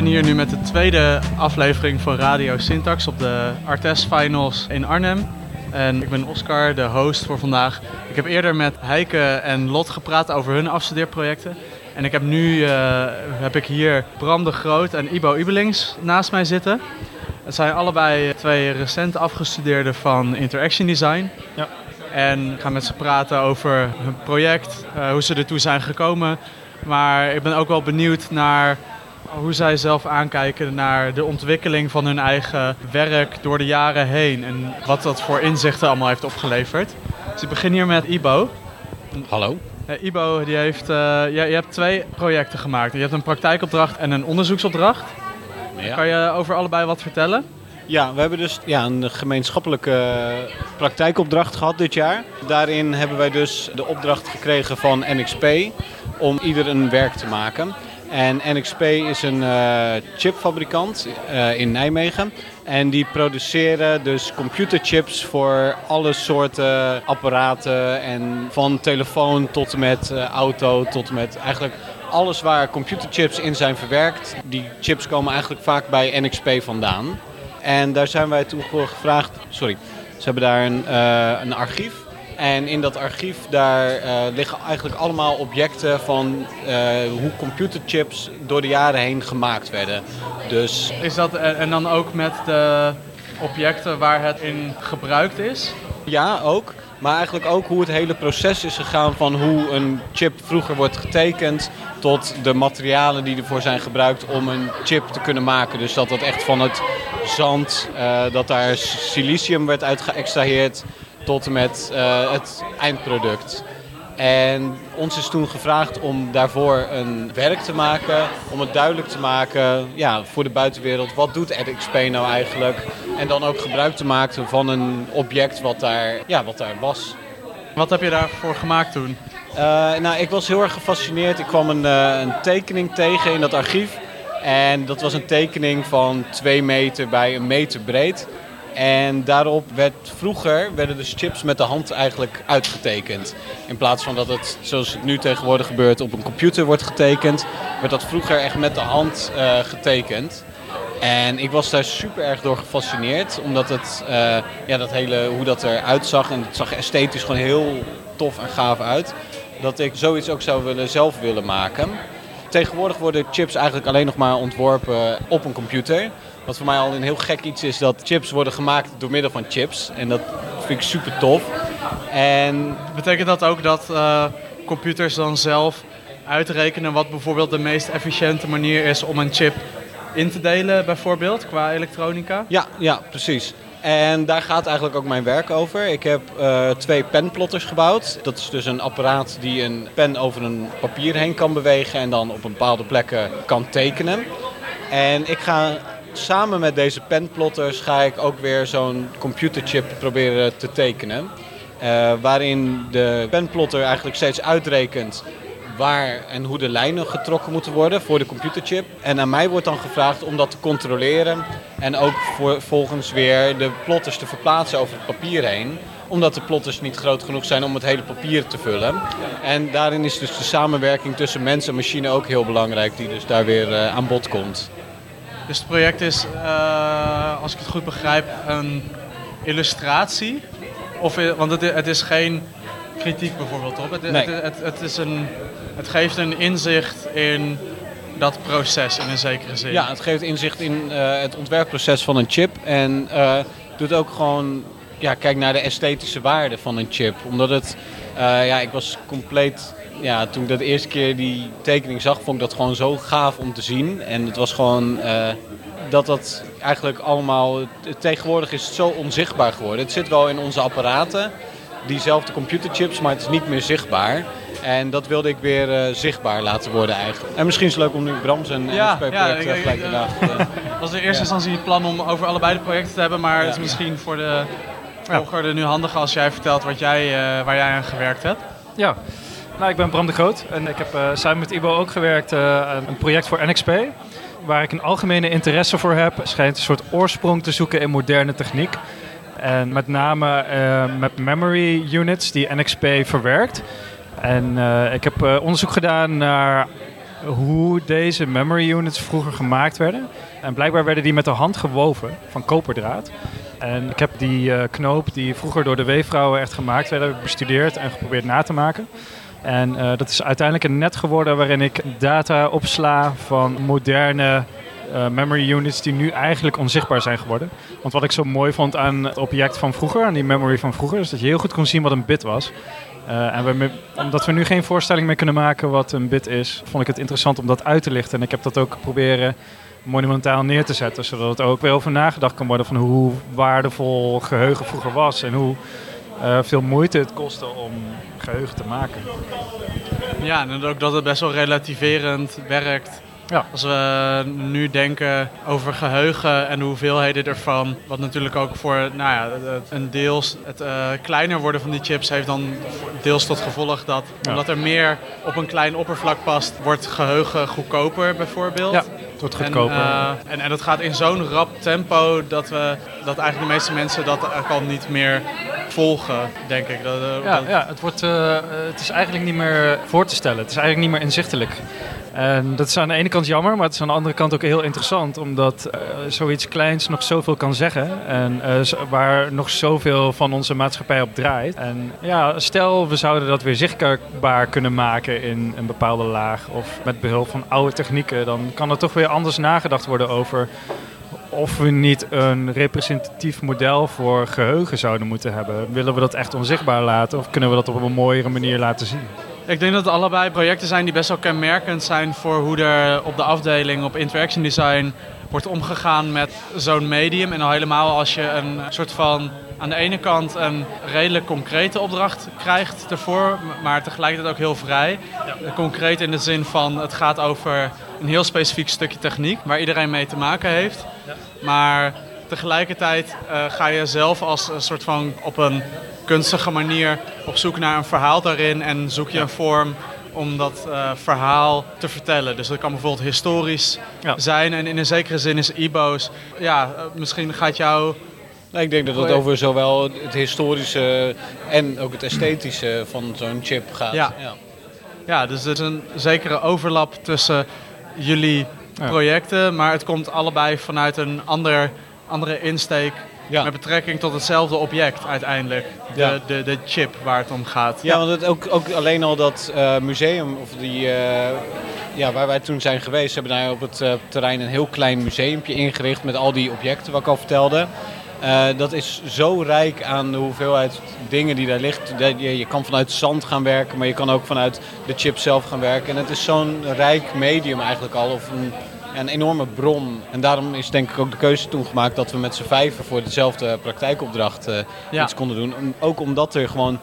ben hier nu met de tweede aflevering van Radio Syntax op de Artes Finals in Arnhem. En ik ben Oscar, de host voor vandaag. Ik heb eerder met Heike en Lot gepraat over hun afstudeerprojecten. En ik heb nu uh, heb ik hier Bram de Groot en Ibo Ibelings naast mij zitten. Het zijn allebei twee recent afgestudeerden van Interaction Design. Ja. En ik ga met ze praten over hun project, uh, hoe ze ertoe zijn gekomen. Maar ik ben ook wel benieuwd naar hoe zij zelf aankijken naar de ontwikkeling van hun eigen werk door de jaren heen. En wat dat voor inzichten allemaal heeft opgeleverd. Dus ik begin hier met Ibo. Hallo. Ibo die heeft, uh, je, je, hebt twee projecten gemaakt. Je hebt een praktijkopdracht en een onderzoeksopdracht. Ja. Kan je over allebei wat vertellen? Ja, we hebben dus ja, een gemeenschappelijke praktijkopdracht gehad dit jaar. Daarin hebben wij dus de opdracht gekregen van NXP om ieder een werk te maken. En NXP is een uh, chipfabrikant uh, in Nijmegen. En die produceren dus computerchips voor alle soorten apparaten. En van telefoon tot met uh, auto, tot met eigenlijk alles waar computerchips in zijn verwerkt. Die chips komen eigenlijk vaak bij NXP vandaan. En daar zijn wij voor gevraagd. Sorry, ze hebben daar een, een archief. En in dat archief daar uh, liggen eigenlijk allemaal objecten van uh, hoe computerchips door de jaren heen gemaakt werden. Dus... Is dat en dan ook met de objecten waar het in gebruikt is? Ja, ook. Maar eigenlijk ook hoe het hele proces is gegaan van hoe een chip vroeger wordt getekend tot de materialen die ervoor zijn gebruikt om een chip te kunnen maken. Dus dat dat echt van het zand, uh, dat daar silicium werd uit geëxtraheerd tot en met uh, het eindproduct. En ons is toen gevraagd om daarvoor een werk te maken, om het duidelijk te maken ja, voor de buitenwereld. Wat doet EdXP nou eigenlijk? En dan ook gebruik te maken van een object wat daar, ja, wat daar was. Wat heb je daarvoor gemaakt toen? Uh, nou, ik was heel erg gefascineerd. Ik kwam een, uh, een tekening tegen in dat archief. En dat was een tekening van 2 meter bij een meter breed. En daarop werd vroeger werden dus chips met de hand eigenlijk uitgetekend. In plaats van dat het, zoals het nu tegenwoordig gebeurt, op een computer wordt getekend, werd dat vroeger echt met de hand uh, getekend. En ik was daar super erg door gefascineerd, omdat het, uh, ja, dat hele, hoe dat eruit zag, en het zag esthetisch gewoon heel tof en gaaf uit, dat ik zoiets ook zou willen, zelf willen maken. Tegenwoordig worden chips eigenlijk alleen nog maar ontworpen op een computer. Wat voor mij al een heel gek iets is dat chips worden gemaakt door middel van chips. En dat vind ik super tof. En... Betekent dat ook dat uh, computers dan zelf uitrekenen wat bijvoorbeeld de meest efficiënte manier is om een chip in te delen, bijvoorbeeld, qua elektronica? Ja, ja precies. En daar gaat eigenlijk ook mijn werk over. Ik heb uh, twee penplotters gebouwd. Dat is dus een apparaat die een pen over een papier heen kan bewegen en dan op bepaalde plekken kan tekenen. En ik ga samen met deze penplotters ga ik ook weer zo'n computerchip proberen te tekenen. Uh, waarin de penplotter eigenlijk steeds uitrekent waar en hoe de lijnen getrokken moeten worden voor de computerchip. En aan mij wordt dan gevraagd om dat te controleren en ook voor, volgens weer de plotters te verplaatsen over het papier heen omdat de plotters niet groot genoeg zijn om het hele papier te vullen. En daarin is dus de samenwerking tussen mens en machine ook heel belangrijk, die dus daar weer uh, aan bod komt. Dus het project is, uh, als ik het goed begrijp, een illustratie. Of, want het is geen kritiek bijvoorbeeld op. Het, nee. het, het, het, is een, het geeft een inzicht in dat proces in een zekere zin. Ja, het geeft inzicht in uh, het ontwerpproces van een chip. En uh, doet ook gewoon, ja, kijk naar de esthetische waarde van een chip. Omdat het, ja, ik was compleet ja, toen ik de eerste keer die tekening zag, vond ik dat gewoon zo gaaf om te zien. En het was gewoon dat dat eigenlijk allemaal. Tegenwoordig is het zo onzichtbaar geworden. Het zit wel in onze apparaten, diezelfde computerchips, maar het is niet meer zichtbaar. En dat wilde ik weer uh, zichtbaar laten worden eigenlijk. En misschien is het leuk om nu Bram zijn ja, project ja, gelijk uh, Het was in eerste instantie het plan om over allebei de projecten te hebben, maar het is misschien voor de volger nu handig als jij vertelt wat jij, waar jij aan gewerkt hebt. Ja, nou, ik ben Bram de Groot en ik heb uh, samen met Ibo ook gewerkt uh, een project voor NXP. Waar ik een algemene interesse voor heb, schijnt een soort oorsprong te zoeken in moderne techniek. En met name uh, met memory units die NXP verwerkt. En ik heb onderzoek gedaan naar hoe deze memory units vroeger gemaakt werden. En blijkbaar werden die met de hand gewoven van koperdraad. En ik heb die knoop die vroeger door de weefvrouwen echt gemaakt werden, bestudeerd en geprobeerd na te maken. En dat is uiteindelijk een net geworden waarin ik data opsla van moderne uh, memory units die nu eigenlijk onzichtbaar zijn geworden. Want wat ik zo mooi vond aan het object van vroeger, aan die memory van vroeger, is dat je heel goed kon zien wat een bit was. Uh, en omdat we nu geen voorstelling meer kunnen maken wat een bit is, vond ik het interessant om dat uit te lichten. En ik heb dat ook proberen monumentaal neer te zetten, zodat het ook weer over nagedacht kan worden van hoe waardevol geheugen vroeger was en hoe uh, veel moeite het kostte om geheugen te maken. Ja, en ook dat het best wel relativerend werkt. Ja. Als we nu denken over geheugen en de hoeveelheden ervan, wat natuurlijk ook voor nou ja, een deels het uh, kleiner worden van die chips heeft dan deels tot gevolg dat ja. omdat er meer op een klein oppervlak past, wordt geheugen goedkoper bijvoorbeeld. Ja, het wordt goedkoper. En, uh, en, en, dat gaat in zo'n rap tempo dat, we, dat eigenlijk de meeste mensen dat al niet meer volgen, denk ik. Dat, ja, dat... ja het, wordt, het is eigenlijk niet meer voor te stellen. Het is eigenlijk niet meer inzichtelijk. En dat is aan de ene kant jammer, maar het is aan de andere kant ook heel interessant, omdat uh, zoiets kleins nog zoveel kan zeggen en uh, waar nog zoveel van onze maatschappij op draait. En ja, stel we zouden dat weer zichtbaar kunnen maken in een bepaalde laag of met behulp van oude technieken, dan kan er toch weer anders nagedacht worden over of we niet een representatief model voor geheugen zouden moeten hebben. Willen we dat echt onzichtbaar laten of kunnen we dat op een mooiere manier laten zien? Ik denk dat het allebei projecten zijn die best wel kenmerkend zijn voor hoe er op de afdeling op interaction design wordt omgegaan met zo'n medium. En al helemaal als je een soort van aan de ene kant een redelijk concrete opdracht krijgt ervoor, maar tegelijkertijd ook heel vrij. Ja. Concreet in de zin van het gaat over een heel specifiek stukje techniek waar iedereen mee te maken heeft. Ja. Maar tegelijkertijd uh, ga je zelf als een soort van op een kunstige manier op zoek naar een verhaal daarin en zoek je een vorm om dat uh, verhaal te vertellen. Dus dat kan bijvoorbeeld historisch ja. zijn en in een zekere zin is IBO's, ja, uh, misschien gaat jou... Nee, ik denk dat het over zowel het historische en ook het esthetische van zo'n chip gaat. Ja. ja. Ja. dus er is een zekere overlap tussen jullie ja. projecten, maar het komt allebei vanuit een ander, andere insteek ja. Met betrekking tot hetzelfde object uiteindelijk. De, ja. de, de chip waar het om gaat. Ja, want het ook, ook alleen al dat uh, museum, of die, uh, ja, waar wij toen zijn geweest, hebben daar op het uh, terrein een heel klein museumpje ingericht met al die objecten wat ik al vertelde. dat is zo rijk aan de hoeveelheid dingen die daar ligt. Je, je kan vanuit zand gaan werken, maar je kan ook vanuit de chip zelf gaan werken. En het is zo'n rijk medium eigenlijk al, of een een enorme bron. En daarom is denk ik ook de keuze toen gemaakt dat we met z'n vijven voor dezelfde praktijkopdracht uh, ja. iets konden doen. Ook omdat er gewoon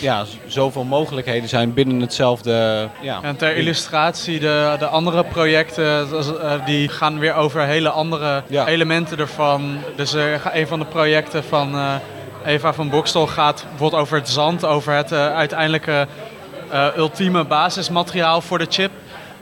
ja, zoveel mogelijkheden zijn binnen hetzelfde. Ja. En ter illustratie, de, de andere projecten die gaan weer over hele andere ja. elementen ervan. Dus een van de projecten van Eva van Bokstel gaat bijvoorbeeld over het zand, over het uh, uiteindelijke ultieme basismateriaal voor de chip.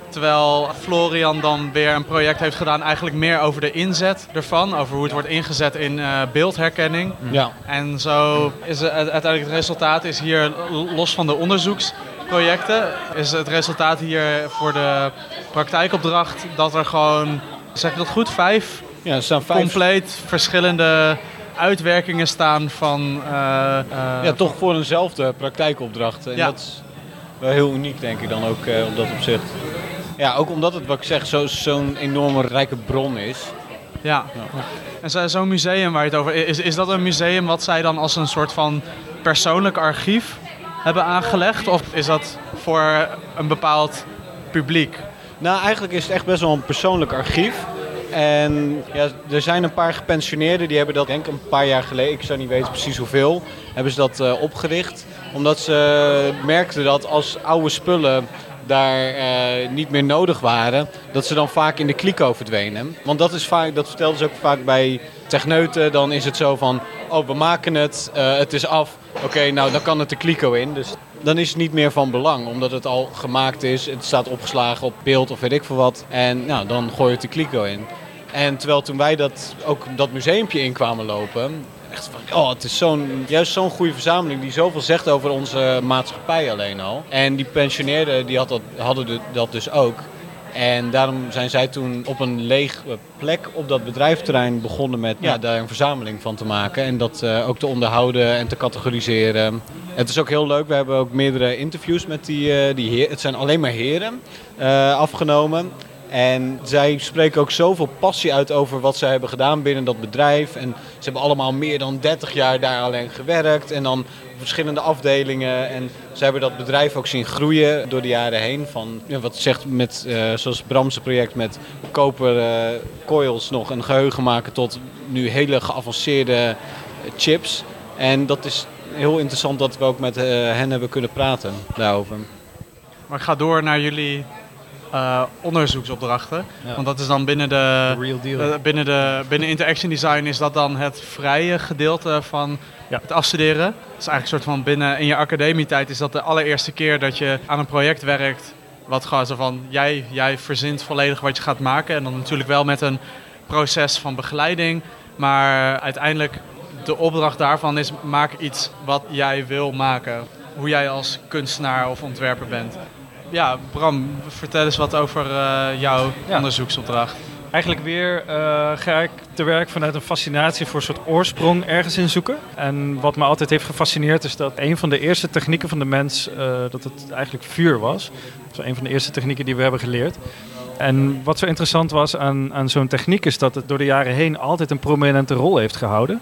Terwijl Florian dan weer een project heeft gedaan, eigenlijk meer over de inzet ervan. Over hoe het wordt ingezet in uh, beeldherkenning. Ja. En zo is het, uiteindelijk het resultaat is hier, los van de onderzoeksprojecten, is het resultaat hier voor de praktijkopdracht dat er gewoon, zeg ik dat goed, vijf, ja, staan vijf... compleet verschillende uitwerkingen staan van... Uh, uh, ja, toch voor eenzelfde praktijkopdracht. En ja. dat is wel heel uniek denk ik dan ook uh, op dat opzicht. Ja, ook omdat het, wat ik zeg, zo'n zo enorme rijke bron is. Ja. ja. En zo'n museum waar je het over... Is, is dat een museum wat zij dan als een soort van persoonlijk archief hebben aangelegd? Of is dat voor een bepaald publiek? Nou, eigenlijk is het echt best wel een persoonlijk archief. En ja, er zijn een paar gepensioneerden die hebben dat denk ik een paar jaar geleden, ik zou niet weten precies hoeveel, hebben ze dat uh, opgericht. Omdat ze merkten dat als oude spullen daar uh, niet meer nodig waren, dat ze dan vaak in de kliko verdwenen. Want dat is vaak, dat vertelden ze ook vaak bij techneuten. Dan is het zo van, oh we maken het, uh, het is af. Oké, nou dan kan het de kliko in. Dus dan is het niet meer van belang, omdat het al gemaakt is. Het staat opgeslagen op beeld of weet ik veel wat. En nou, dan gooi je het de kliko in. En terwijl toen wij dat, ook dat museumpje in kwamen lopen, echt oh, het is zo'n, juist zo'n goede verzameling die zoveel zegt over onze maatschappij alleen al. En die pensioneerden die had dat, hadden dat dus ook. En daarom zijn zij toen op een leeg plek op dat bedrijfterrein begonnen met ja, daar een verzameling van te maken. En dat uh, ook te onderhouden en te categoriseren. Het is ook heel leuk. We hebben ook meerdere interviews met die, uh, die heren. Het zijn alleen maar heren uh, afgenomen. En zij spreken ook zoveel passie uit over wat zij hebben gedaan binnen dat bedrijf. En ze hebben allemaal meer dan 30 jaar daar alleen gewerkt. En dan verschillende afdelingen. En ze hebben dat bedrijf ook zien groeien door de jaren heen. Van wat zegt met, uh, zoals Bramse project met koper uh, coils nog een geheugen maken tot nu hele geavanceerde chips. En dat is heel interessant dat we ook met uh, hen hebben kunnen praten daarover. Maar ik ga door naar jullie uh, onderzoeksopdrachten. Ja. Want dat is dan binnen de, The real deal. uh, binnen de binnen interaction design is dat dan het vrije gedeelte van ja. het afstuderen. Het is eigenlijk een soort van binnen in je academietijd is dat de allereerste keer dat je aan een project werkt. Wat gewoon zo van jij, jij verzint volledig wat je gaat maken. En dan natuurlijk wel met een proces van begeleiding. Maar uiteindelijk de opdracht daarvan is maak iets wat jij wil maken. Hoe jij als kunstenaar of ontwerper bent ja, Bram, vertel eens wat over uh, jouw ja. onderzoeksopdracht. Eigenlijk weer uh, ga ik te werk vanuit een fascinatie voor een soort oorsprong ergens in zoeken. En wat me altijd heeft gefascineerd is dat een van de eerste technieken van de mens, uh, dat het eigenlijk vuur was. Dat is een van de eerste technieken die we hebben geleerd. En wat zo interessant was aan, aan zo'n techniek is dat het door de jaren heen altijd een prominente rol heeft gehouden.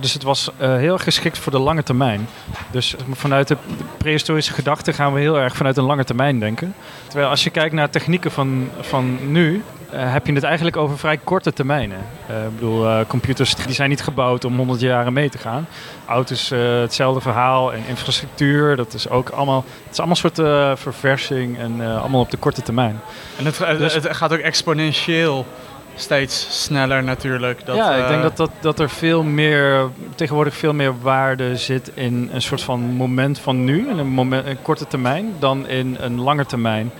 Dus het was uh, heel geschikt voor de lange termijn. Dus vanuit de prehistorische gedachte gaan we heel erg vanuit een lange termijn denken. Terwijl als je kijkt naar technieken van, van nu, uh, heb je het eigenlijk over vrij korte termijnen. Uh, ik bedoel, computers die zijn niet gebouwd om 100 jaren mee te gaan. Auto's hetzelfde verhaal en infrastructuur, dat is ook allemaal, het is allemaal een soort verversing en allemaal op de korte termijn. En het, dus, het gaat ook exponentieel steeds sneller natuurlijk. Dat, ja, ik denk dat, dat, dat er veel meer, tegenwoordig veel meer waarde zit in een soort van moment van nu, in een, moment, een korte termijn, dan in een lange termijn.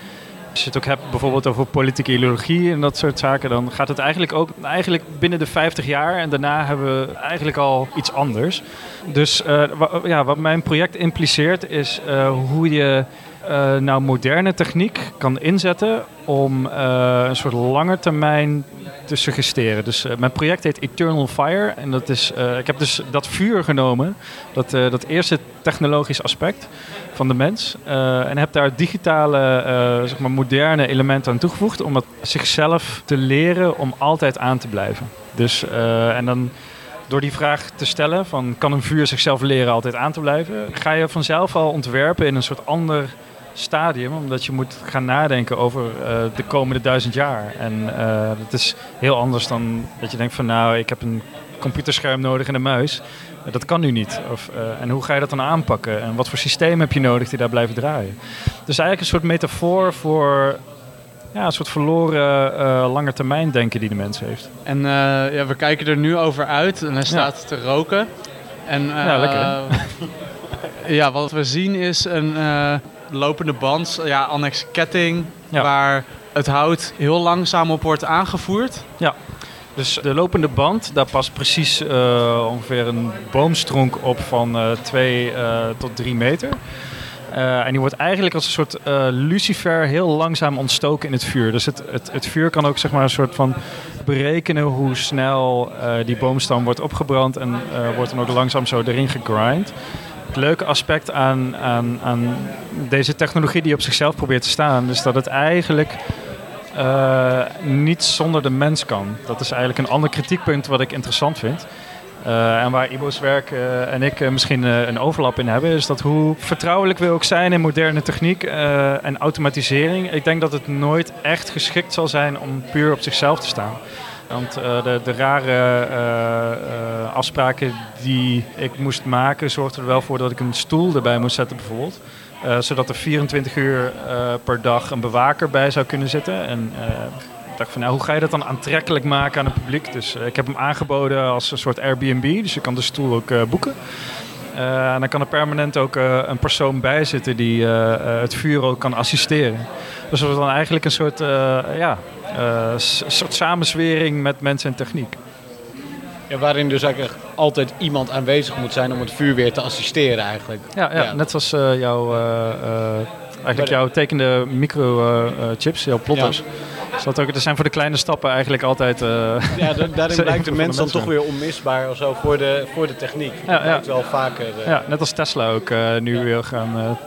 Als je het ook hebt bijvoorbeeld over politieke ideologie en dat soort zaken, dan gaat het eigenlijk ook eigenlijk binnen de 50 jaar en daarna hebben we eigenlijk al iets anders. Dus uh, ja, wat mijn project impliceert is uh, hoe je uh, nou moderne techniek kan inzetten om uh, een soort lange termijn te suggesteren. Dus uh, mijn project heet Eternal Fire. En dat is, ik heb dus dat vuur genomen, dat, dat eerste technologisch aspect van de mens. en heb daar digitale, zeg maar moderne elementen aan toegevoegd om het zichzelf te leren om altijd aan te blijven. Dus, en dan door die vraag te stellen van kan een vuur zichzelf leren altijd aan te blijven, ga je vanzelf al ontwerpen in een soort ander stadium, omdat je moet gaan nadenken over uh, de komende duizend jaar. En uh, dat is heel anders dan dat je denkt van nou, ik heb een computerscherm nodig en een muis. Uh, dat kan nu niet. Of, en hoe ga je dat dan aanpakken? En wat voor systeem heb je nodig die daar blijven draaien? Dus eigenlijk een soort metafoor voor ja, een soort verloren uh, lange termijn denken die de mens heeft. En uh, ja, we kijken er nu over uit en hij staat ja. te roken. En, uh, ja, lekker. ja, wat we zien is een lopende band, ja, annex ketting, ja. waar het hout heel langzaam op wordt aangevoerd. Ja. Dus de lopende band, daar past precies uh, ongeveer een boomstronk op van 2 uh, uh, tot 3 meter. Uh, en die wordt eigenlijk als een soort uh, lucifer heel langzaam ontstoken in het vuur. Dus het, het, het vuur kan ook zeg maar een soort van berekenen hoe snel uh, die boomstam wordt opgebrand en wordt dan ook langzaam zo erin gegrind. Leuke aspect aan, aan, aan deze technologie die op zichzelf probeert te staan, is dat het eigenlijk niet zonder de mens kan. Dat is eigenlijk een ander kritiekpunt wat ik interessant vind. Uh, en waar Ibo's werk uh, en ik uh, misschien een overlap in hebben, is dat hoe vertrouwelijk we ook zijn in moderne techniek en automatisering, ik denk dat het nooit echt geschikt zal zijn om puur op zichzelf te staan. Want de, de, rare afspraken die ik moest maken, zorgden er wel voor dat ik een stoel erbij moest zetten, bijvoorbeeld. zodat er 24 uur per dag een bewaker bij zou kunnen zitten. En ik dacht van, nou, hoe ga je dat dan aantrekkelijk maken aan het publiek? Dus ik heb hem aangeboden als een soort Airbnb. Dus je kan de stoel ook boeken. En dan kan er permanent ook een persoon bij zitten die het vuur ook kan assisteren. Dus dat was dan eigenlijk een soort, ja, soort samenzwering met mensen en techniek. Ja, waarin dus eigenlijk altijd iemand aanwezig moet zijn om het vuur weer te assisteren eigenlijk. Ja, ja, ja. net als jouw Eigenlijk jouw tekende microchips, jouw plotters. Dat, ook, dat zijn voor de kleine stappen eigenlijk altijd... Uh, ja, daarin blijkt de mens dan toch weer onmisbaar of zo voor de, voor de techniek. Ja, ja. wel vaker... Uh, ja, net als Tesla ook uh, nu weer gaan...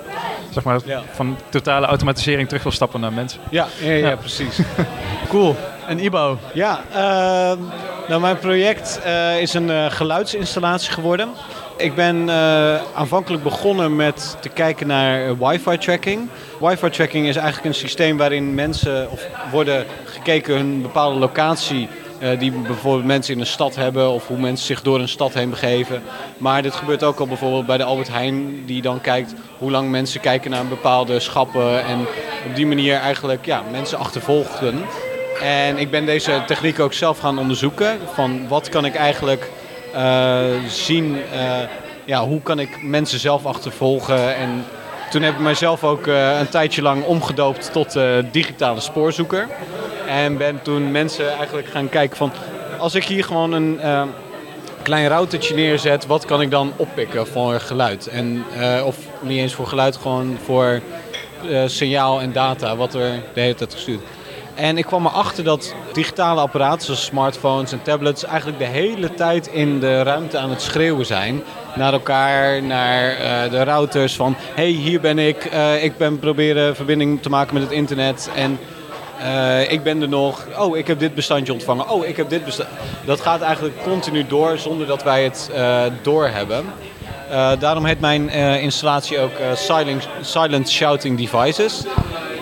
zeg maar, van totale automatisering terug wil stappen naar mensen. Ja, ja, ja, precies. cool. En Ibo? Ja, ehm, nou mijn project is een geluidsinstallatie geworden. Ik ben uh, aanvankelijk begonnen met te kijken naar wifi tracking. Wifi tracking is eigenlijk een systeem waarin mensen of worden gekeken hun bepaalde locatie uh, die bijvoorbeeld mensen in een stad hebben of hoe mensen zich door een stad heen begeven. Maar dit gebeurt ook al bijvoorbeeld bij de Albert Heijn die dan kijkt hoe lang mensen kijken naar bepaalde schappen en op die manier eigenlijk ja, mensen achtervolgden. En ik ben deze techniek ook zelf gaan onderzoeken van wat kan ik eigenlijk zien uh, ja, hoe kan ik mensen zelf achtervolgen. En toen heb ik mijzelf ook uh, een tijdje lang omgedoopt tot digitale spoorzoeker. En ben toen mensen eigenlijk gaan kijken van als ik hier gewoon een klein routertje neerzet, wat kan ik dan oppikken voor geluid? En, of niet eens voor geluid, gewoon voor signaal en data wat er de hele tijd gestuurd en ik kwam erachter dat digitale apparaten zoals smartphones en tablets eigenlijk de hele tijd in de ruimte aan het schreeuwen zijn. Naar elkaar, naar uh, de routers van hey hier ben ik, uh, ik ben proberen verbinding te maken met het internet en uh, ik ben er nog, oh ik heb dit bestandje ontvangen, oh ik heb dit bestandje. Dat gaat eigenlijk continu door zonder dat wij het doorhebben. Daarom heet mijn installatie ook silent, Shouting Devices.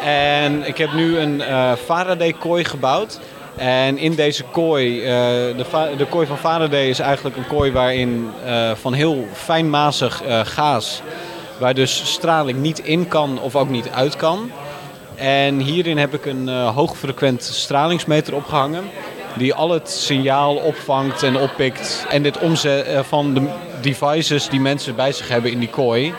En ik heb nu een Faraday-kooi gebouwd. En in deze kooi, de, de, kooi van Faraday is eigenlijk een kooi waarin van heel fijnmazig gaas, waar dus straling niet in kan of ook niet uit kan. En hierin heb ik een hoogfrequent stralingsmeter opgehangen die al het signaal opvangt en oppikt en dit omzet van de devices die mensen bij zich hebben in die kooi.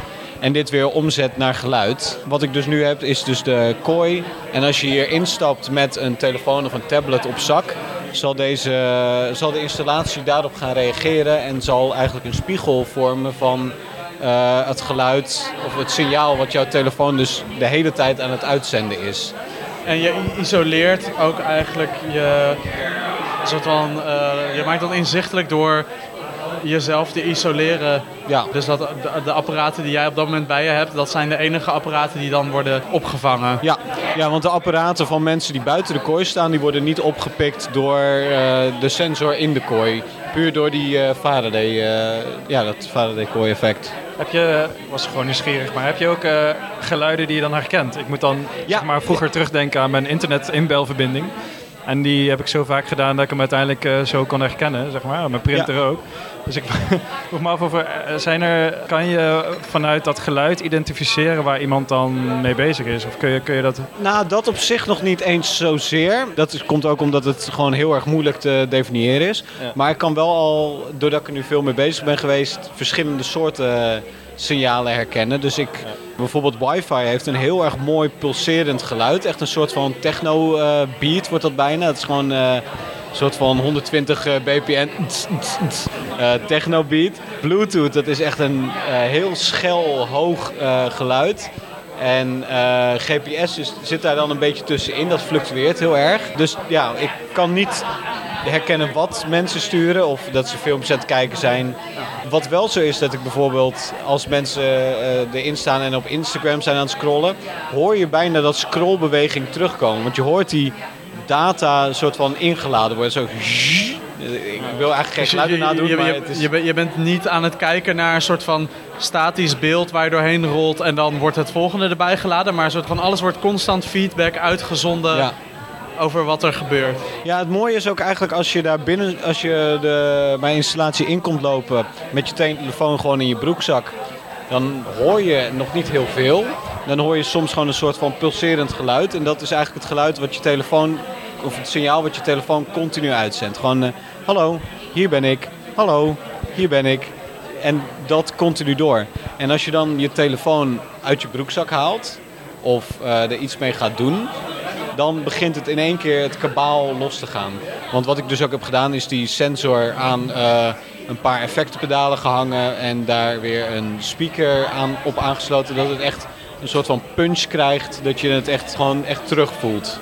En dit weer omzet naar geluid. Wat ik dus nu heb is dus de kooi. En als je hier instapt met een telefoon of een tablet op zak, zal, deze, zal de installatie daarop gaan reageren en zal eigenlijk een spiegel vormen van uh, het geluid of het signaal wat jouw telefoon dus de hele tijd aan het uitzenden is. En je isoleert ook eigenlijk je, soort uh, je maakt dat inzichtelijk door jezelf te isoleren. Ja. Dus dat de, de, apparaten die jij op dat moment bij je hebt, dat zijn de enige apparaten die dan worden opgevangen. Ja, ja want de apparaten van mensen die buiten de kooi staan, die worden niet opgepikt door uh, de sensor in de kooi. Puur door die uh, Faraday, uh, ja, dat Faraday-kooi effect. Heb je, ik was gewoon nieuwsgierig, maar heb je ook geluiden die je dan herkent? Ik moet dan ja. zeg maar, vroeger terugdenken aan mijn internet-inbelverbinding. En die heb ik zo vaak gedaan dat ik hem uiteindelijk uh, zo kon herkennen, zeg maar. Mijn printer ook. Dus ik vroeg me af of er, eh, zijn er, kan je vanuit dat geluid identificeren waar iemand dan mee bezig is? Of kun je, kun je dat... Nou, dat op zich nog niet eens zozeer. Dat is, komt ook omdat het gewoon heel erg moeilijk te definiëren is. Maar ik kan wel al, doordat ik er nu veel mee bezig ben geweest, verschillende soorten signalen herkennen. Dus ik, bijvoorbeeld wifi heeft een heel erg mooi pulserend geluid. Echt een soort van techno uh, beat wordt dat bijna. Het is gewoon uh, een soort van 120 uh, bpm techno beat. Bluetooth, dat is echt een heel schel hoog geluid. En GPS is, zit daar dan een beetje tussenin. Dat fluctueert heel erg. Dus ja, ik kan niet herkennen wat mensen sturen of dat ze filmpjes aan het kijken zijn. Wat wel zo is dat ik bijvoorbeeld als mensen uh, erin staan en op Instagram zijn aan het scrollen, hoor je bijna dat scrollbeweging terugkomen. Want je hoort die data soort van ingeladen worden. Zo ik wil eigenlijk geen dus geluiden nadoen, je, je, is... je, je, bent niet aan het kijken naar een soort van statisch beeld waar je doorheen rolt en dan wordt het volgende erbij geladen. Maar een soort van alles wordt constant feedback uitgezonden. Ja over wat er gebeurt. Ja, het mooie is ook eigenlijk als je daar binnen, als je de, mijn installatie in komt lopen met je telefoon gewoon in je broekzak, dan hoor je nog niet heel veel. Dan hoor je soms gewoon een soort van pulserend geluid. En dat is eigenlijk het geluid wat je telefoon, of het signaal wat je telefoon continu uitzendt. Gewoon, uh, hallo, hier ben ik. Hallo, hier ben ik. En dat continu door. En als je dan je telefoon uit je broekzak haalt, of uh, er iets mee gaat doen, dan begint het in één keer het kabaal los te gaan. Want wat ik dus ook heb gedaan is die sensor aan uh, een paar effectenpedalen gehangen en daar weer een speaker aan, op aangesloten. Dat het echt een soort van punch krijgt, dat je het echt gewoon echt terugvoelt.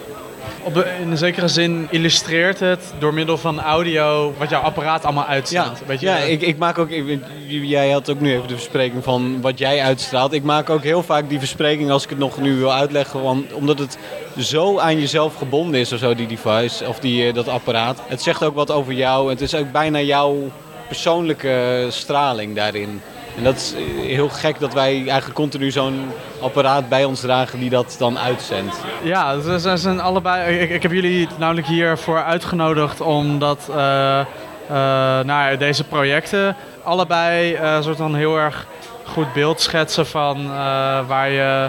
Op de, in een zekere zin illustreert het door middel van audio wat jouw apparaat allemaal uitzendt. Ja, Weet je, ja ik, ik maak ook. ik- jij had ook nu even de verspreking van wat jij uitstraalt. Ik maak ook heel vaak die verspreking als ik het nog nu wil uitleggen. Want, omdat het zo aan jezelf gebonden is, of zo, die device of die, eh, dat apparaat. Het zegt ook wat over jou. Het is ook bijna jouw persoonlijke straling daarin. En dat is eh, heel gek dat wij eigenlijk continu zo'n apparaat bij ons dragen die dat dan uitzendt. Ja, ze zijn allebei. Ik, heb jullie namelijk hiervoor uitgenodigd omdat eh, nou, deze projecten allebei eh, soort van heel erg goed beeld schetsen van waar je,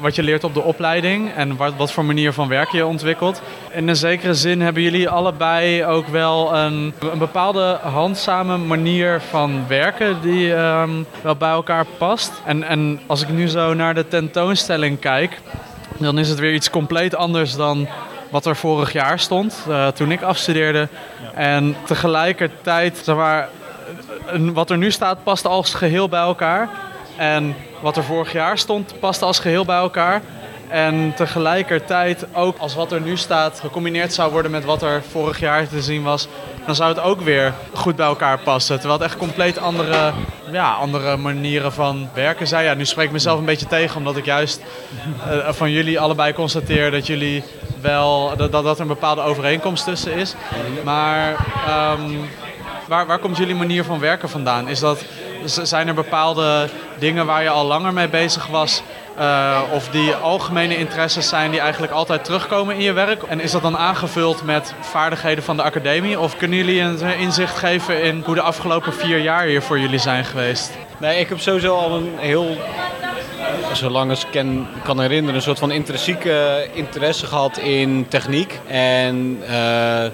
wat je leert op de opleiding en wat, wat voor manier van werken je ontwikkelt. In een zekere zin hebben jullie allebei ook wel een, een bepaalde handzame manier van werken die ehm, wel bij elkaar past. En, en als ik nu zo naar de tentoonstelling kijk, dan is het weer iets compleet anders dan wat er vorig jaar stond, eh, toen ik afstudeerde. En tegelijkertijd, zeg maar, wat er nu staat, past als geheel bij elkaar. En wat er vorig jaar stond, past als geheel bij elkaar. En tegelijkertijd ook als wat er nu staat gecombineerd zou worden met wat er vorig jaar te zien was, dan zou het ook weer goed bij elkaar passen. Terwijl het echt compleet andere, ja, andere manieren van werken zijn. Ja, nu spreek ik mezelf een beetje tegen, omdat ik juist eh, van jullie allebei constateer dat jullie wel dat, dat, er een bepaalde overeenkomst tussen is. Maar ehm, waar, waar komt jullie manier van werken vandaan? Is dat, zijn er bepaalde dingen waar je al langer mee bezig was? eh, of die algemene interesses zijn die eigenlijk altijd terugkomen in je werk? En is dat dan aangevuld met vaardigheden van de academie? Of kunnen jullie een inzicht geven in hoe de afgelopen vier jaar hier voor jullie zijn geweest? Nee, ik heb sowieso al een heel, zolang ik kan herinneren, een soort van intrinsieke interesse gehad in techniek. En eh,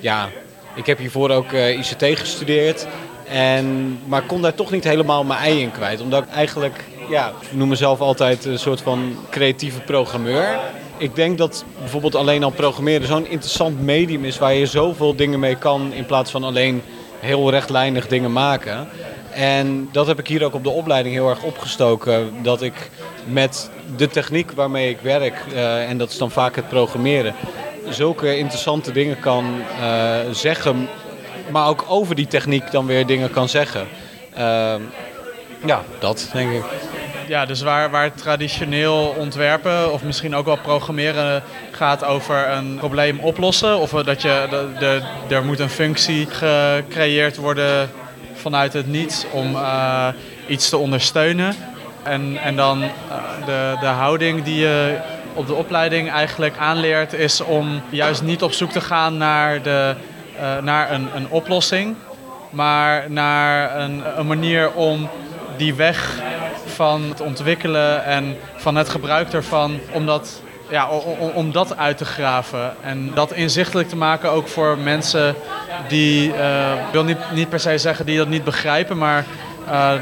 ja, ik heb hiervoor ook eh, ICT gestudeerd. En, maar kon daar toch niet helemaal mijn ei in kwijt. Omdat ik eigenlijk, ja, ik noem mezelf altijd een soort van creatieve programmeur. Ik denk dat bijvoorbeeld alleen al programmeren zo'n interessant medium is waar je zoveel dingen mee kan in plaats van alleen heel rechtlijnig dingen maken. En dat heb ik hier ook op de opleiding heel erg opgestoken. Dat ik met de techniek waarmee ik werk, eh, en dat is dan vaak het programmeren, zulke interessante dingen kan eh, zeggen. Maar ook over die techniek dan weer dingen kan zeggen. Ehm, ja, dat denk ik. Ja, dus waar, waar traditioneel ontwerpen of misschien ook wel programmeren gaat over een probleem oplossen. Of dat je, de, er moet een functie gecreëerd worden vanuit het niets om eh, iets te ondersteunen. En, en dan eh, de, de houding die je op de opleiding eigenlijk aanleert is om juist niet op zoek te gaan naar, de, naar een, een oplossing. Maar naar een, een manier om die weg van het ontwikkelen en van het gebruik ervan, om dat, ja, om dat uit te graven. En dat inzichtelijk te maken ook voor mensen die, eh, ik wil niet, niet per se zeggen die dat niet begrijpen, maar eh,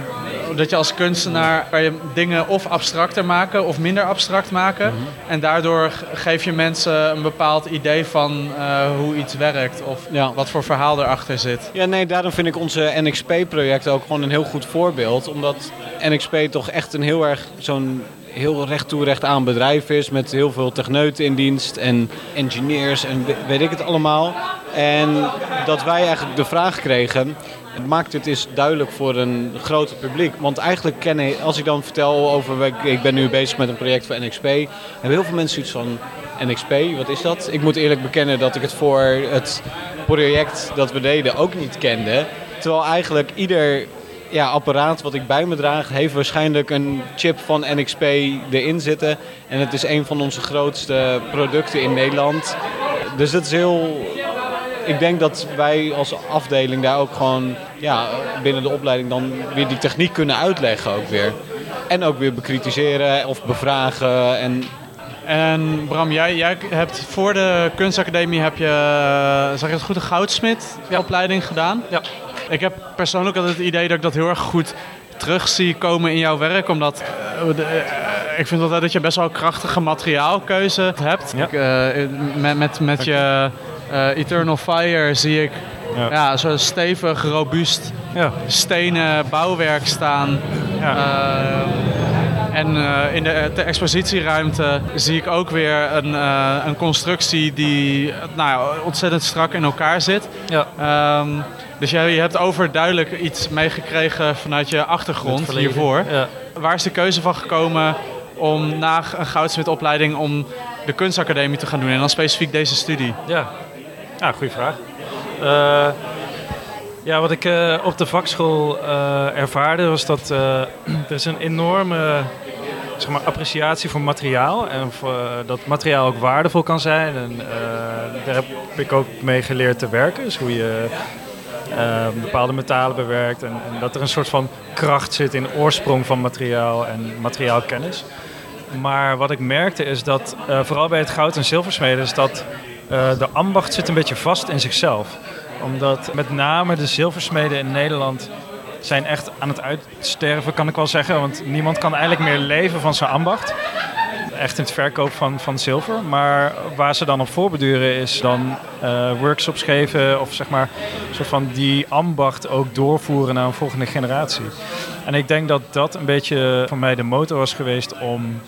dat je als kunstenaar kan je dingen of abstracter maken of minder abstract maken. En daardoor geef je mensen een bepaald idee van eh, hoe iets werkt of Ja. wat voor verhaal erachter zit. Ja, nee, daarom vind ik onze NXP-project ook gewoon een heel goed voorbeeld. Omdat NXP toch echt een heel erg zo'n heel recht toe recht aan bedrijf is. Met heel veel techneuten in dienst en engineers en we- weet ik het allemaal. En dat wij eigenlijk de vraag kregen... Het maakt het is duidelijk voor een groter publiek. Want eigenlijk kennen, als ik dan vertel over... ik- ben nu bezig met een project voor NXP. Hebben heel veel mensen zoiets van... NXP, wat is dat? Ik moet eerlijk bekennen dat ik het voor het project dat we deden ook niet kende. Terwijl eigenlijk ieder ja, apparaat wat ik bij me draag, heeft waarschijnlijk een chip van NXP erin zitten. En het is een van onze grootste producten in Nederland. Dus dat is heel. Ik denk dat wij als afdeling daar ook gewoon ja, binnen de opleiding dan weer die techniek kunnen uitleggen ook weer. En ook weer bekritiseren of bevragen. En En Bram, jij, jij hebt voor de kunstacademie heb je, eh, zeg ik het goed, een goudsmit opleiding gedaan. Ja. Ik heb persoonlijk altijd het idee dat ik dat heel erg goed terug zie komen in jouw werk, omdat eh, de- eh, ik vind altijd dat je best wel een krachtige materiaalkeuze hebt. Ja. Ik, eh, met, met, met je eh, Eternal Fire zie ik Ja. stevig, robuust Ja. stenen bouwwerk staan. Ja. Eh, En uh, in de, de, expositieruimte zie ik ook weer een, een constructie die nou, ontzettend strak in elkaar zit. Ja. Um, dus jij, je hebt overduidelijk iets meegekregen vanuit je achtergrond hiervoor. Ja. Waar is de keuze van gekomen om na een goudsmitopleiding om de kunstacademie te gaan doen en dan specifiek deze studie? Ja, ja goede vraag. Uh, ja, wat ik uh, op de vakschool uh, ervaarde was dat er is een enorme zeg maar, appreciatie voor materiaal en voor, dat materiaal ook waardevol kan zijn. En daar heb ik ook mee geleerd te werken. Dus hoe je bepaalde metalen bewerkt en, en, dat er een soort van kracht zit in oorsprong van materiaal en materiaalkennis. Maar wat ik merkte is dat, vooral bij het goud- en zilversmeden, is dat uh, de ambacht zit een beetje vast in zichzelf. Omdat met name de zilversmeden in Nederland zijn echt aan het uitsterven, kan ik wel zeggen. Want niemand kan eigenlijk meer leven van zijn ambacht. Echt in het verkoop van, van zilver. Maar waar ze dan op voorbeduren is dan uh, workshops geven of zeg maar soort van die ambacht ook doorvoeren naar een volgende generatie. En ik denk dat dat een beetje voor mij de motor was geweest om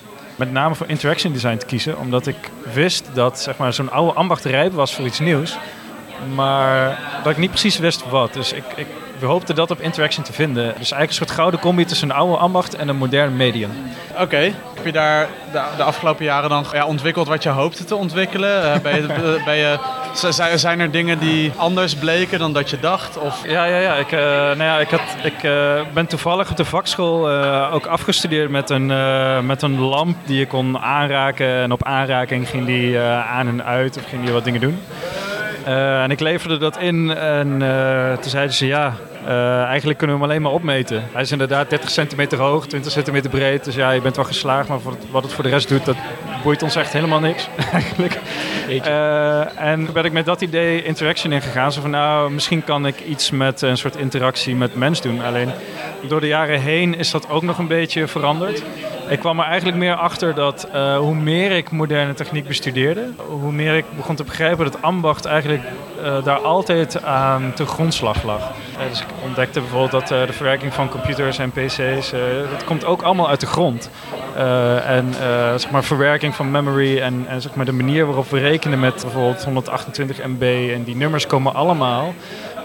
met name voor interaction design te kiezen. Omdat ik wist dat zeg maar, zo'n oude ambacht rijp was voor iets nieuws. Maar dat ik niet precies wist wat. Dus ik, ik we hoopten dat op interaction te vinden. Dus eigenlijk een soort gouden combi tussen een oude ambacht en een modern medium. Oké. Heb je daar de, de, afgelopen jaren dan ja, ontwikkeld wat je hoopte te ontwikkelen? Uh, ben je, ben je, zijn er dingen die anders bleken dan dat je dacht? Of? Ja, ja, ja. Ik, uh, nou ja, ik, had, ik uh, ben toevallig op de vakschool ook afgestudeerd met een, met een lamp die je kon aanraken. En op aanraking ging die aan en uit of ging die wat dingen doen. en ik leverde dat in en toen zeiden ze ja, uh, eigenlijk kunnen we hem alleen maar opmeten. Hij is inderdaad 30 centimeter hoog, 20 centimeter breed. Dus ja, je bent wel geslaagd. Maar wat het voor de rest doet, dat boeit ons echt helemaal niks. eigenlijk. Uh, en ben ik met dat idee interaction ingegaan. Zo van nou, misschien kan ik iets met een soort interactie met mens doen. Alleen door de jaren heen is dat ook nog een beetje veranderd. Ik kwam er eigenlijk meer achter dat uh, hoe meer ik moderne techniek bestudeerde, hoe meer ik begon te begrijpen dat ambacht eigenlijk uh, daar altijd aan te grondslag lag. Uh, dus ik ontdekte bijvoorbeeld dat de verwerking van computers en pc's, dat komt ook allemaal uit de grond. en zeg maar verwerking van memory en, en zeg maar de manier waarop we rekenen met bijvoorbeeld 128 MB en die nummers komen allemaal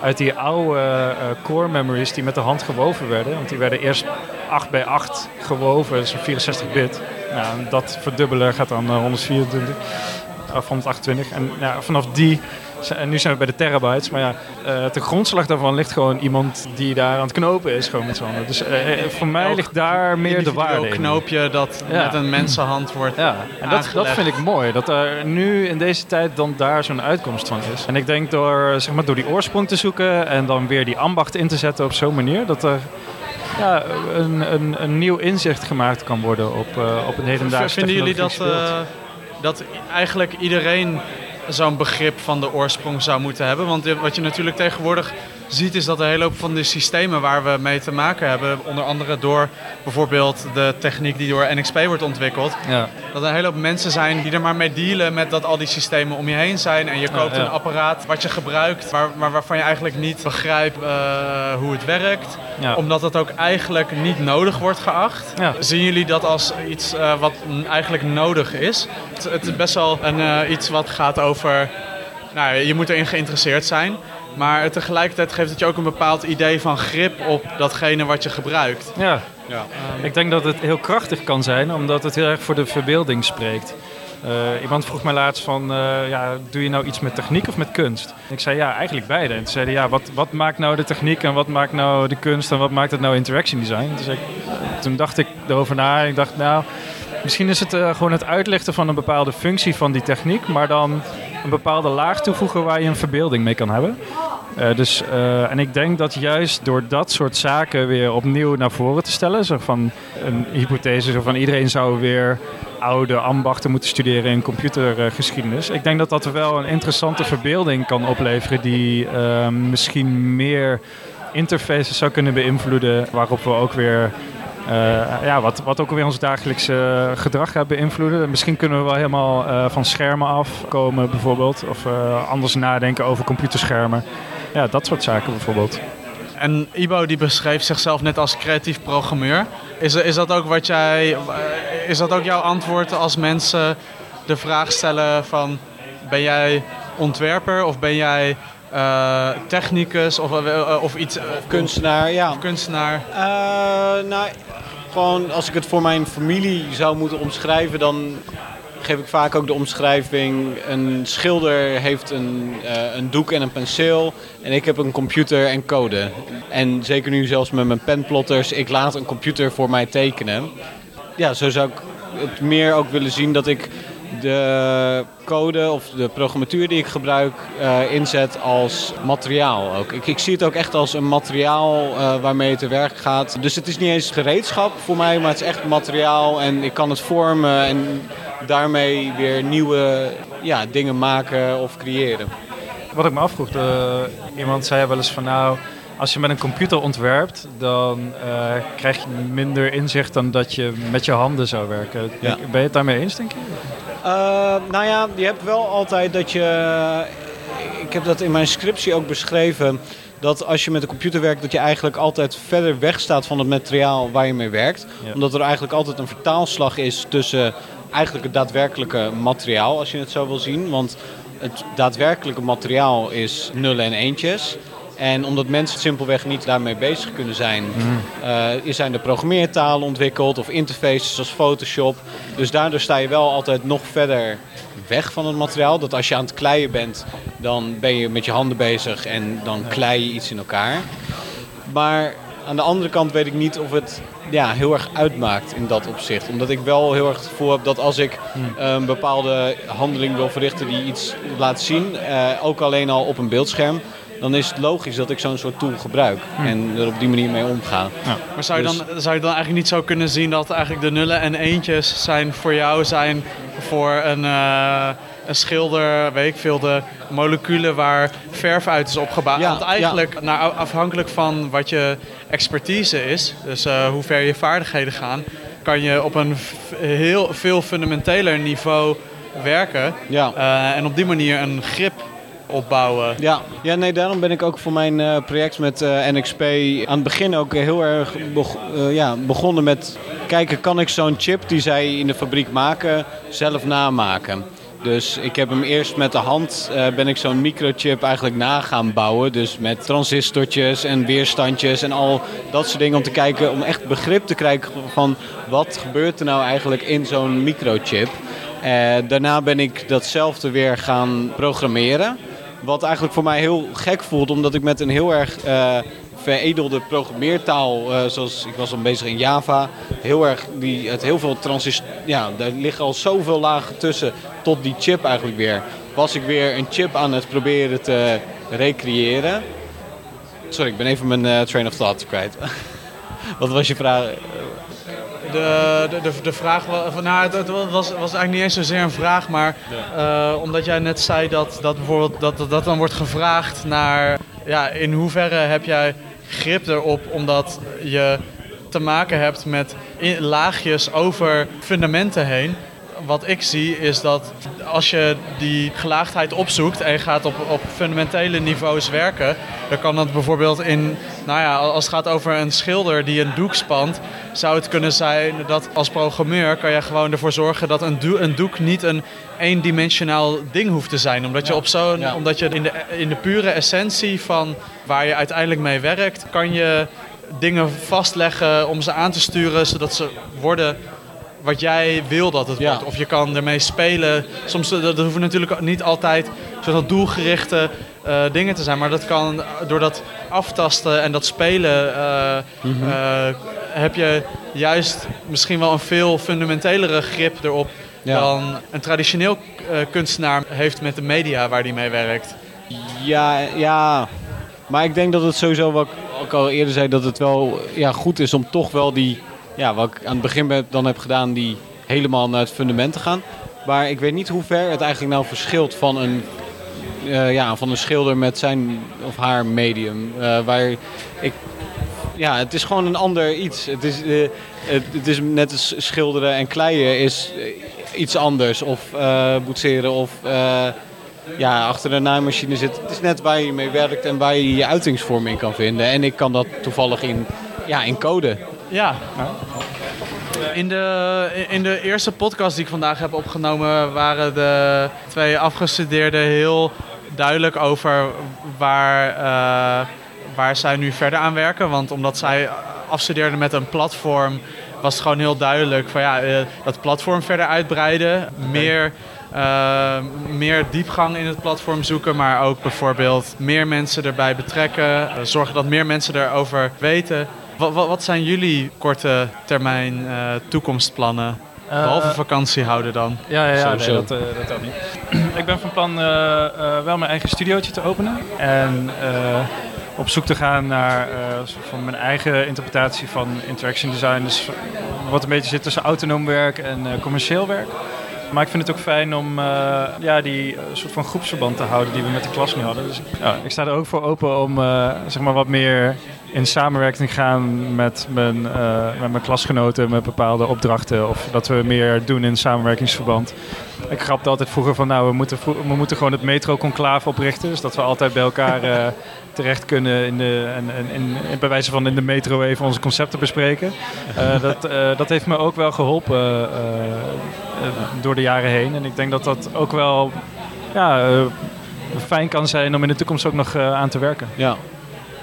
uit die oude core memories die met de hand gewoven werden. Want die werden eerst 8 bij 8 gewoven, dus 64 bit. Nou, dat verdubbelen gaat dan 124 of 128. En ja, vanaf die, en nu zijn we bij de terabytes, maar ja, uh, de grondslag daarvan ligt gewoon iemand die daar aan het knopen is, gewoon met z'n handen. Dus uh, voor mij ligt daar meer de waarde in. Knoopje dat met een mensenhand wordt Ja, en dat, dat vind ik mooi, dat er nu in deze tijd dan daar zo'n uitkomst van is. En ik denk door, zeg maar, door die oorsprong te zoeken en dan weer die ambacht in te zetten op zo'n manier, dat er ja, een, een, een nieuw inzicht gemaakt kan worden op, uh, op een hedendaagse Vinden jullie dat, uh, dat eigenlijk iedereen zo'n begrip van de oorsprong zou moeten hebben? Want wat je natuurlijk tegenwoordig ziet is dat een hele hoop van de systemen waar we mee te maken hebben, onder andere door bijvoorbeeld de techniek die door NXP wordt ontwikkeld, ja. dat er een hele hoop mensen zijn die er maar mee dealen met dat al die systemen om je heen zijn en je koopt een apparaat wat je gebruikt, waar, maar waarvan je eigenlijk niet begrijpt uh, hoe het werkt, omdat het ook eigenlijk niet nodig wordt geacht. Zien jullie dat als iets uh, wat eigenlijk nodig is? Het, het is best wel een, uh, iets wat gaat over, nou, je moet erin geïnteresseerd zijn. Maar tegelijkertijd geeft het je ook een bepaald idee van grip op datgene wat je gebruikt. Ja, ja. ik denk dat het heel krachtig kan zijn, omdat het heel erg voor de verbeelding spreekt. Uh, iemand vroeg mij laatst van, uh, ja, doe je nou iets met techniek of met kunst? Ik zei ja, eigenlijk beide. En toen zeiden ja, wat, wat maakt nou de techniek en wat maakt nou de kunst en wat maakt het nou interaction design? Dus ik, toen dacht ik erover na en ik dacht nou, misschien is het uh, gewoon het uitlichten van een bepaalde functie van die techniek, maar dan een bepaalde laag toevoegen waar je een verbeelding mee kan hebben. Uh, dus, uh, en ik denk dat juist door dat soort zaken weer opnieuw naar voren te stellen, zo van een hypothese zo van iedereen zou weer oude ambachten moeten studeren in computergeschiedenis. ik denk dat dat wel een interessante verbeelding kan opleveren die uh, misschien meer interfaces zou kunnen beïnvloeden, waarop we ook weer ja, wat, wat ook weer ons dagelijkse gedrag gaat beïnvloeden. Misschien kunnen we wel helemaal uh, van schermen afkomen bijvoorbeeld. Of anders nadenken over computerschermen. Ja, dat soort zaken bijvoorbeeld. En Ibo die beschreef zichzelf net als creatief programmeur. Is, is dat ook wat jij. Is dat ook jouw antwoord als mensen de vraag stellen van ben jij ontwerper of ben jij uh, technicus of, uh, of iets. Kunstenaar, ja. Of kunstenaar. nou, gewoon als ik het voor mijn familie zou moeten omschrijven, dan geef ik vaak ook de omschrijving. Een schilder heeft een, een doek en een penseel. En ik heb een computer en code. En zeker nu zelfs met mijn penplotters, ik laat een computer voor mij tekenen. Ja, zo zou ik het meer ook willen zien dat ik de code of de programmatuur die ik gebruik uh, inzet als materiaal. Ook. Ik, ik, zie het ook echt als een materiaal uh, waarmee het te werk gaat. Dus het is niet eens gereedschap voor mij, maar het is echt materiaal en ik kan het vormen en daarmee weer nieuwe ja, dingen maken of creëren. Wat ik me afvroeg, uh, iemand zei wel eens van nou, als je met een computer ontwerpt, dan uh, krijg je minder inzicht dan dat je met je handen zou werken. Ja. Ben je het daarmee eens, denk je? Uh, nou ja, je hebt wel altijd dat je. Ik heb dat in mijn scriptie ook beschreven. Dat als je met een computer werkt, dat je eigenlijk altijd verder weg staat van het materiaal waar je mee werkt. Ja. Omdat er eigenlijk altijd een vertaalslag is tussen eigenlijk het daadwerkelijke materiaal, als je het zo wil zien. Want het daadwerkelijke materiaal is nullen en eentjes. En omdat mensen simpelweg niet daarmee bezig kunnen zijn, mm. uh, zijn er programmeertalen ontwikkeld of interfaces zoals Photoshop. Dus daardoor sta je wel altijd nog verder weg van het materiaal. Dat als je aan het kleien bent, dan ben je met je handen bezig en dan klei je iets in elkaar. Maar aan de andere kant weet ik niet of het ja, heel erg uitmaakt in dat opzicht. Omdat ik wel heel erg het gevoel heb dat als ik hmm. een bepaalde handeling wil verrichten die iets laat zien, uh, ook alleen al op een beeldscherm, dan is het logisch dat ik zo'n soort tool gebruik hmm. en er op die manier mee omga. Ja. Maar zou je, dan, dus- zou je dan eigenlijk niet zo kunnen zien dat eigenlijk de nullen en eentjes zijn voor jou zijn voor een, uh, een schilder, weet ik veel, de moleculen waar verf uit is opgebouwd. Ja, Want eigenlijk, naar, afhankelijk van wat je expertise is, dus uh, hoe ver je vaardigheden gaan, kan je op een heel veel fundamenteler niveau werken. Ja. Uh, en op die manier een grip opbouwen. Ja, ja nee, daarom ben ik ook voor mijn uh, project met uh, NXP aan het begin ook heel erg uh, ja, begonnen met kijken, kan ik zo'n chip die zij in de fabriek maken zelf namaken? Dus ik heb hem eerst met de hand, ben ik zo'n microchip eigenlijk na gaan bouwen. Dus met transistortjes en weerstandjes en al dat soort dingen om te kijken, om echt begrip te krijgen van wat gebeurt er nou eigenlijk in zo'n microchip. daarna ben ik datzelfde weer gaan programmeren. Wat eigenlijk voor mij heel gek voelt, omdat ik met een heel erg uh, veredelde programmeertaal, uh, zoals ik was dan bezig in Java, heel erg die, het heel veel transist, ja, daar liggen al zoveel lagen tussen tot die chip eigenlijk weer. Was ik weer een chip aan het proberen te recreëren. Sorry, ik ben even mijn uh, train of thought kwijt. Wat was je vraag? De, de, de, vraag was, nou, het, was, was eigenlijk niet eens zozeer een vraag, maar uh, omdat jij net zei dat, dat bijvoorbeeld dat, dat dan wordt gevraagd naar ja, in hoeverre heb jij grip erop omdat je te maken hebt met laagjes over fundamenten heen wat ik zie is dat als je die gelaagdheid opzoekt en je gaat op, op fundamentele niveaus werken, dan kan dat bijvoorbeeld in, nou ja, als het gaat over een schilder die een doek spant, zou het kunnen zijn dat als programmeur kan je gewoon ervoor zorgen dat een, een doek niet een eendimensionaal ding hoeft te zijn. Omdat je, op zo'n, omdat je in, de, in de pure essentie van waar je uiteindelijk mee werkt, kan je dingen vastleggen om ze aan te sturen zodat ze worden wat jij wil dat het wordt. Of je kan ermee spelen. Soms dat hoeven natuurlijk niet altijd soort doelgerichte uh, dingen te zijn. Maar dat kan door dat aftasten en dat spelen uh, uh, heb je juist misschien wel een veel fundamentelere grip erop dan een traditioneel kunstenaar heeft met de media waar hij mee werkt. Ja, ja, maar ik denk dat het sowieso, wat ik al eerder zei, dat het wel ja, goed is om toch wel die ja, wat ik aan het begin dan heb gedaan, die helemaal naar het fundament te gaan. Maar ik weet niet hoe ver het eigenlijk nou verschilt van een, uh, ja, van een schilder met zijn of haar medium. Uh, waar ik, ja, het is gewoon een ander iets. Het is, uh, het, is net als schilderen en kleien is iets anders. Of boetseren of ja, achter een naaimachine zit. Het is net waar je mee werkt en waar je je uitingsvorm in kan vinden. En ik kan dat toevallig in, ja, in code. Ja. In de, in de eerste podcast die ik vandaag heb opgenomen waren de twee afgestudeerden heel duidelijk over waar, uh, waar zij nu verder aan werken. Want omdat zij afstudeerden met een platform was het gewoon heel duidelijk van ja, uh, dat platform verder uitbreiden. Meer, uh, meer diepgang in het platform zoeken, maar ook bijvoorbeeld meer mensen erbij betrekken. zorgen dat meer mensen erover weten. Wat, wat, wat zijn jullie korte termijn uh, toekomstplannen? Behalve vakantie houden dan. Ja, ja, ja nee, dat, uh, dat ook niet. ik ben van plan uh, wel mijn eigen studiootje te openen. En op zoek te gaan naar van mijn eigen interpretatie van interaction design. Dus wat een beetje zit tussen autonoom werk en commercieel werk. Maar ik vind het ook fijn om uh, ja, die uh, soort van groepsverband te houden die we met de klas nu hadden. Dus ja, ik sta er ook voor open om uh, zeg maar wat meer in samenwerking gaan met mijn, met mijn klasgenoten met bepaalde opdrachten. Of dat we meer doen in samenwerkingsverband. Ik grapte altijd vroeger van nou, we moeten, we moeten gewoon het metro-conclave oprichten. Dus dat we altijd bij elkaar terecht kunnen in de, en, en, in, in, bij wijze van in de metro even onze concepten bespreken. Uh, dat, dat heeft me ook wel geholpen door de jaren heen. En ik denk dat dat ook wel ja, fijn kan zijn om in de toekomst ook nog aan te werken. Ja.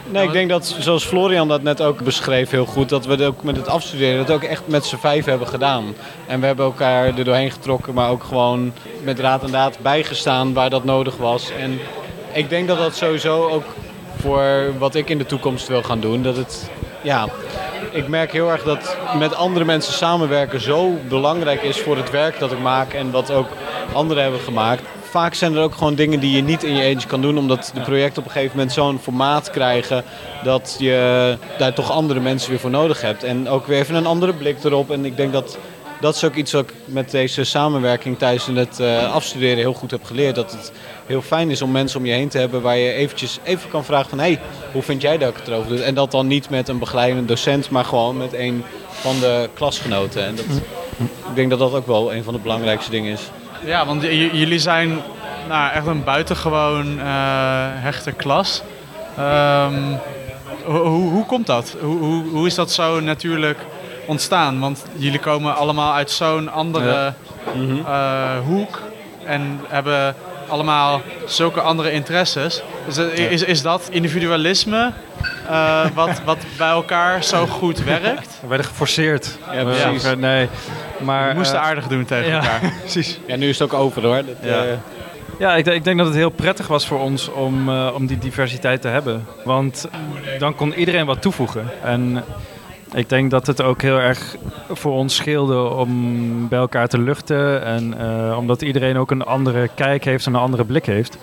Nee, ik denk dat, zoals Florian dat net ook beschreef heel goed, dat we ook met het afstuderen dat ook echt met z'n vijf hebben gedaan. En we hebben elkaar er doorheen getrokken, maar ook gewoon met raad en daad bijgestaan waar dat nodig was. En ik denk dat dat sowieso ook voor wat ik in de toekomst wil gaan doen. Dat het, ja, ik merk heel erg dat met andere mensen samenwerken zo belangrijk is voor het werk dat ik maak en wat ook anderen hebben gemaakt. Vaak zijn er ook gewoon dingen die je niet in je eentje kan doen, omdat de projecten op een gegeven moment zo'n formaat krijgen dat je daar toch andere mensen weer voor nodig hebt. En ook weer even een andere blik erop. En ik denk dat dat is ook iets wat ik met deze samenwerking tijdens het uh, afstuderen heel goed heb geleerd. Dat het heel fijn is om mensen om je heen te hebben waar je eventjes even kan vragen van... hé, hey, hoe vind jij dat ik het erover doe? En dat dan niet met een begeleidende docent, maar gewoon met een van de klasgenoten. En dat, ik denk dat dat ook wel een van de belangrijkste dingen is. Ja, want jullie zijn nou, echt een buitengewoon uh, hechte klas. Um, hoe, hoe komt dat? Hoe, is dat zo natuurlijk ontstaan? Want jullie komen allemaal uit zo'n andere mhm. uh, hoek en hebben allemaal zulke andere interesses. Dus is, is dat individualisme uh, wat, wat bij elkaar zo goed werkt? We werden geforceerd. Ja, precies. Nee, maar, We moesten aardig doen tegen ja, elkaar. precies. Ja, nu is het ook over hoor. Dat, ja. Ja, ik, ik, denk dat het heel prettig was voor ons om, uh, om die diversiteit te hebben. Want dan kon iedereen wat toevoegen. En ik denk dat het ook heel erg voor ons scheelde om bij elkaar te luchten. En uh, omdat iedereen ook een andere kijk heeft en een andere blik heeft.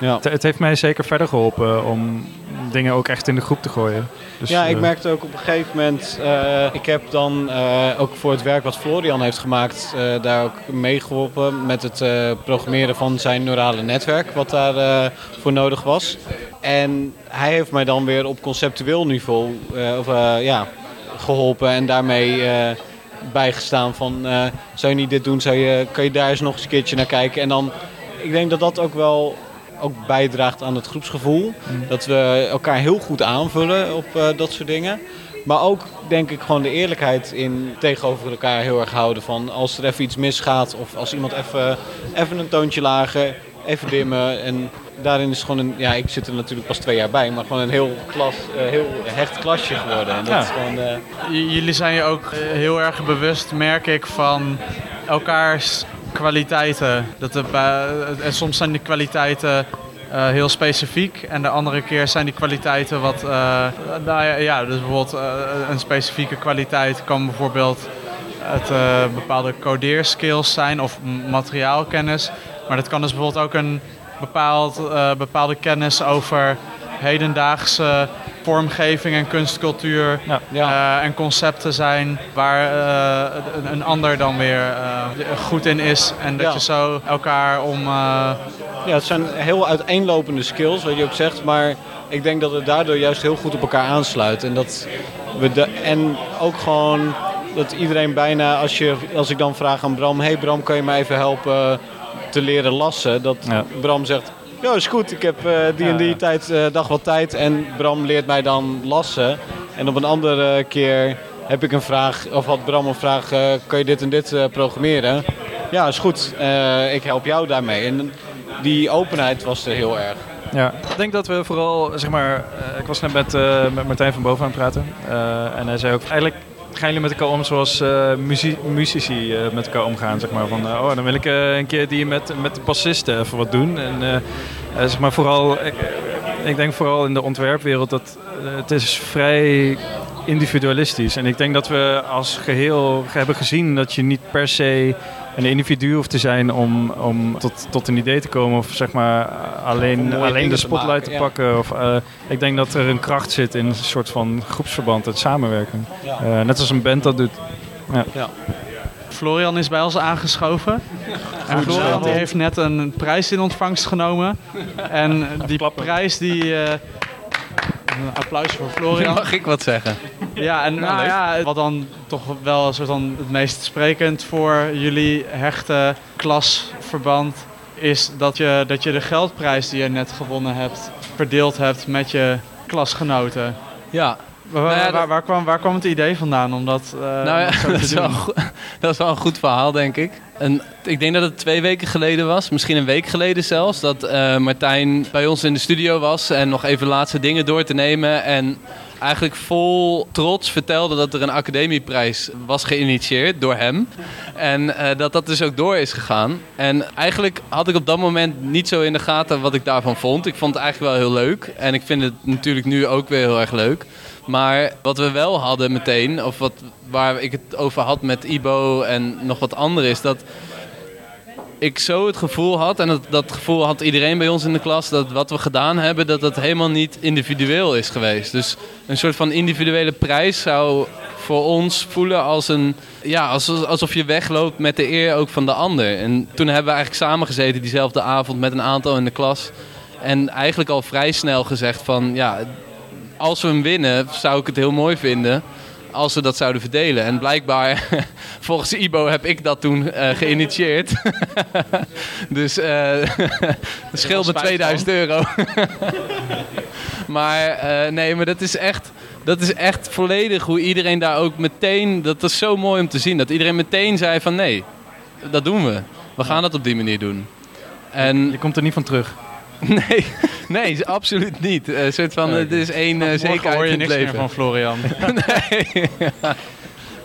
Ja. Het, het, heeft mij zeker verder geholpen om dingen ook echt in de groep te gooien. Dus, ja, ik uh, merkte ook op een gegeven moment... Uh, ik heb dan ook voor het werk wat Florian heeft gemaakt... daar ook meegeholpen met het programmeren van zijn neurale netwerk... wat daar voor nodig was. En hij heeft mij dan weer op conceptueel niveau... of, ja, geholpen en daarmee uh, bijgestaan van uh, zou je niet dit doen, zou je, kan je daar eens nog eens een keertje naar kijken. En dan, ik denk dat dat ook wel ook bijdraagt aan het groepsgevoel. Mm. Dat we elkaar heel goed aanvullen op uh, dat soort dingen. Maar ook denk ik gewoon de eerlijkheid in tegenover elkaar heel erg houden. Van als er even iets misgaat of als iemand even, even een toontje lager, even dimmen. En daarin is gewoon een, ja, ik zit er natuurlijk pas twee jaar bij, maar gewoon een heel, klas, uh, heel hecht klasje geworden. En dat is gewoon, uh... Jullie zijn je ook eh, heel erg bewust, merk ik, van elkaars kwaliteiten. Dat er, en soms zijn die kwaliteiten uh, heel specifiek. En de andere keer zijn die kwaliteiten wat. Uh, nou ja, ja, dus bijvoorbeeld uh, een specifieke kwaliteit kan bijvoorbeeld het bepaalde codeerskills zijn of materiaalkennis. Maar dat kan dus bijvoorbeeld ook een bepaald, uh, bepaalde kennis over hedendaagse vormgeving en kunstcultuur ja. Uh, en concepten zijn waar uh, een, een, ander dan weer goed in is. En dat ja. je zo elkaar om... Ja, het zijn heel uiteenlopende skills, wat je ook zegt, maar ik denk dat het daardoor juist heel goed op elkaar aansluit. En, dat we de, en ook gewoon dat iedereen bijna, als, je, als ik dan vraag aan Bram, hey Bram, kan je me even helpen te leren lassen. Dat Bram zegt, ja is goed, ik heb uh, die en die tijd, uh, dag wat tijd. En Bram leert mij dan lassen. En op een andere keer heb ik een vraag, of had Bram een vraag, uh, kan je dit en dit uh, programmeren? Ja, is goed. Uh, ik help jou daarmee. En die openheid was er heel erg. Ja, ik denk dat we vooral, zeg maar, ik was net met, met Martijn van Boven aan het praten. en hij zei ook, eigenlijk gaan met elkaar om zoals uh, muzici uh, met elkaar omgaan? Zeg maar, van, uh, oh, dan wil ik een keer die met, met de bassisten even wat doen. En zeg maar vooral, ik, ik, denk vooral in de ontwerpwereld dat het is vrij individualistisch. En ik denk dat we als geheel hebben gezien dat je niet per se een individu hoeft te zijn om, om tot, tot een idee te komen. Of zeg maar alleen, alleen de spotlight te, pakken. Of, uh, ik denk dat er een kracht zit in een soort van groepsverband, het samenwerken. Uh, net als een band dat doet. Ja. ja. Florian is bij ons aangeschoven. En Florian die heeft net een prijs in ontvangst genomen. En die prijs die... Uh, een applaus voor Florian. Mag ik wat zeggen? Ja, en nou, ja, wat dan toch wel een soort van het meest sprekend voor jullie hechte klasverband is dat je, dat je de geldprijs die je net gewonnen hebt verdeeld hebt met je klasgenoten. Ja, Waar, nou waar, kwam, waar kwam het idee vandaan om dat, uh, nou ja, dat, is wel, dat is wel een goed verhaal, denk ik. En ik denk dat het twee weken geleden was, misschien een week geleden zelfs, dat uh, Martijn bij ons in de studio was en nog even laatste dingen door te nemen. En eigenlijk vol trots vertelde dat er een academieprijs was geïnitieerd door hem. En uh, dat dat dus ook door is gegaan. En eigenlijk had ik op dat moment niet zo in de gaten wat ik daarvan vond. Ik vond het eigenlijk wel heel leuk. En ik vind het natuurlijk nu ook weer heel erg leuk. Maar wat we wel hadden meteen, of wat, waar ik het over had met Ibo en nog wat anderen, is dat ik zo het gevoel had, en dat, dat gevoel had iedereen bij ons in de klas, dat wat we gedaan hebben, dat dat helemaal niet individueel is geweest. Dus een soort van individuele prijs zou voor ons voelen als een, ja, alsof je wegloopt met de eer ook van de ander. En toen hebben we eigenlijk samengezeten diezelfde avond met een aantal in de klas. En eigenlijk al vrij snel gezegd van, ja, als we hem winnen, zou ik het heel mooi vinden als we dat zouden verdelen. En blijkbaar, volgens Ibo, heb ik dat toen uh, geïnitieerd. dus uh, het scheelt me 2000 euro. maar uh, nee, maar dat is echt... Dat is echt volledig hoe iedereen daar ook meteen... Dat is zo mooi om te zien. Dat iedereen meteen zei van nee, dat doen we. We gaan dat op die manier doen. En, je komt er niet van terug. Nee, nee, absoluut niet. Een soort van, het is één uh, zekerheid hoor je in het leven. van Florian. nee.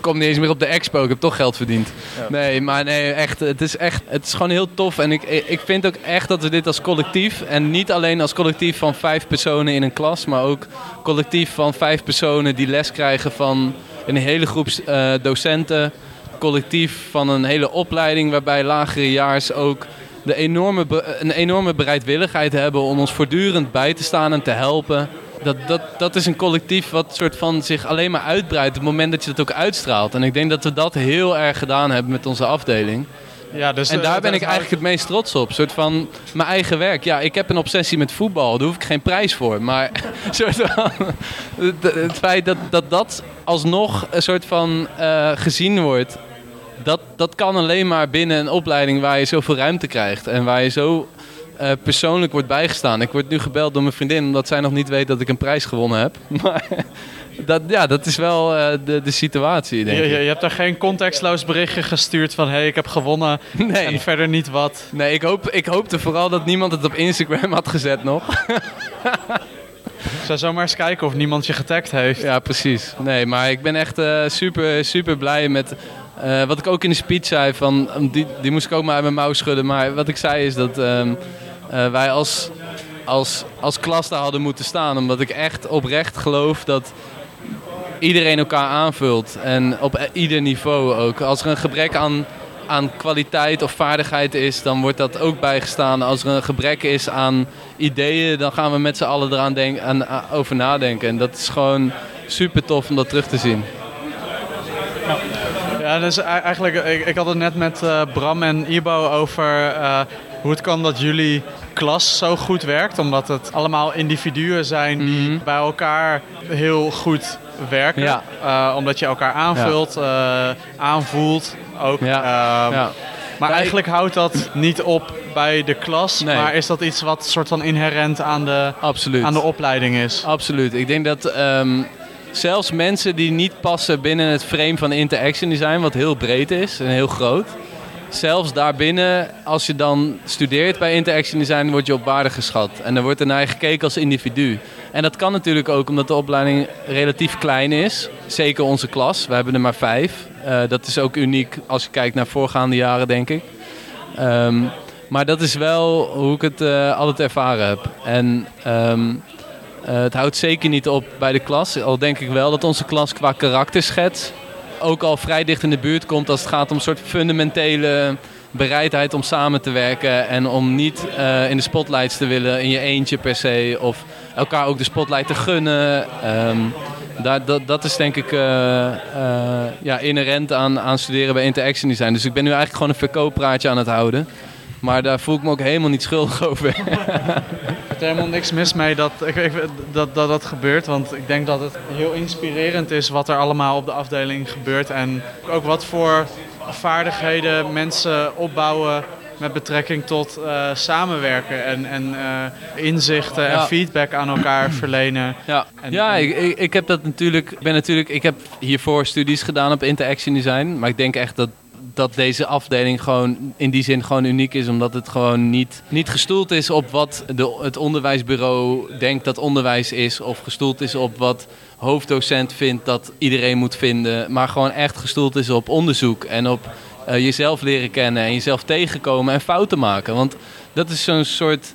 kom niet eens meer op de expo. Ik heb toch geld verdiend. Nee, maar nee, echt. Het is echt. Het is gewoon heel tof. En ik, ik vind ook echt dat we dit als collectief. En niet alleen als collectief van vijf personen in een klas. Maar ook collectief van vijf personen die les krijgen van een hele groep uh, docenten. Collectief van een hele opleiding waarbij lagere jaars ook de enorme, een enorme bereidwilligheid hebben om ons voortdurend bij te staan en te helpen. Dat, dat, dat is een collectief wat soort van zich alleen maar uitbreidt op het moment dat je dat ook uitstraalt. En ik denk dat we dat heel erg gedaan hebben met onze afdeling. Ja, dus, en daar eh, ben ik eigenlijk het meest trots op. Een soort van mijn eigen werk. Ja, ik heb een obsessie met voetbal. Daar hoef ik geen prijs voor. Maar soort van, het feit dat, dat dat alsnog een soort van uh, gezien wordt dat, dat kan alleen maar binnen een opleiding waar je zoveel ruimte krijgt. En waar je zo uh, persoonlijk wordt bijgestaan. Ik word nu gebeld door mijn vriendin omdat zij nog niet weet dat ik een prijs gewonnen heb. Maar dat, ja, dat is wel uh, de, de situatie, denk je, ik. Je, je, hebt er geen contextloos berichtje gestuurd van... hé, hey, ik heb gewonnen nee. en verder niet wat. Nee, ik, hoop, ik hoopte vooral dat niemand het op Instagram had gezet nog. Ik zou zomaar eens kijken of niemand je getagd heeft. Ja, precies. Nee, maar ik ben echt uh, super, super blij met uh, wat ik ook in de speech zei, van, die, die moest ik ook maar uit mijn mouw schudden. Maar wat ik zei is dat um, uh, wij als, als, als klas daar hadden moeten staan. Omdat ik echt oprecht geloof dat iedereen elkaar aanvult. En op e-, ieder niveau ook. Als er een gebrek aan, aan kwaliteit of vaardigheid is, dan wordt dat ook bijgestaan. Als er een gebrek is aan ideeën, dan gaan we met z'n allen eraan denk, aan, over nadenken. En dat is gewoon super tof om dat terug te zien. Ja, dus eigenlijk, ik, ik had het net met uh, Bram en Ibo over uh, hoe het kan dat jullie klas zo goed werkt. Omdat het allemaal individuen zijn die mm bij elkaar heel goed werken. Ja. Uh, omdat je elkaar aanvult, ja. aanvoelt ook. Ja. Ehm, ja. Maar eigenlijk houdt dat niet op bij de klas. Nee. Maar is dat iets wat soort van inherent aan de, Absoluut. aan de opleiding is? Absoluut. Ik denk dat... Um, zelfs mensen die niet passen binnen het frame van interaction design, wat heel breed is en heel groot. Zelfs daarbinnen, als je dan studeert bij interaction design, word je op waarde geschat. En dan wordt er naar je gekeken als individu. En dat kan natuurlijk ook omdat de opleiding relatief klein is. Zeker onze klas, we hebben er maar vijf. Uh, dat is ook uniek als je kijkt naar voorgaande jaren, denk ik. Um, maar dat is wel hoe ik het uh, altijd ervaren heb. En uh, het houdt zeker niet op bij de klas. Al denk ik wel dat onze klas qua karakterschets ook al vrij dicht in de buurt komt als het gaat om een soort fundamentele bereidheid om samen te werken en om niet uh, in de spotlights te willen in je eentje per se of elkaar ook de spotlight te gunnen. Um, daar, dat, dat is denk ik uh, ja, inherent aan, aan studeren bij Interaction Design. Dus ik ben nu eigenlijk gewoon een verkooppraatje aan het houden. Maar daar voel ik me ook helemaal niet schuldig over. er is helemaal niks mis mee dat, ik, ik, dat, dat dat gebeurt. Want ik denk dat het heel inspirerend is wat er allemaal op de afdeling gebeurt. En ook wat voor vaardigheden mensen opbouwen met betrekking tot uh, samenwerken en, en uh, inzichten ja. en feedback aan elkaar verlenen. Ja, en, ja ik, ik, ik, heb dat natuurlijk, ben natuurlijk, ik heb hiervoor studies gedaan op interaction design, maar ik denk echt dat dat deze afdeling gewoon in die zin gewoon uniek is. Omdat het gewoon niet, niet gestoeld is op wat de, het onderwijsbureau denkt dat onderwijs is. Of gestoeld is op wat hoofddocent vindt dat iedereen moet vinden. Maar gewoon echt gestoeld is op onderzoek en op uh, jezelf leren kennen en jezelf tegenkomen en fouten maken. Want dat is zo'n soort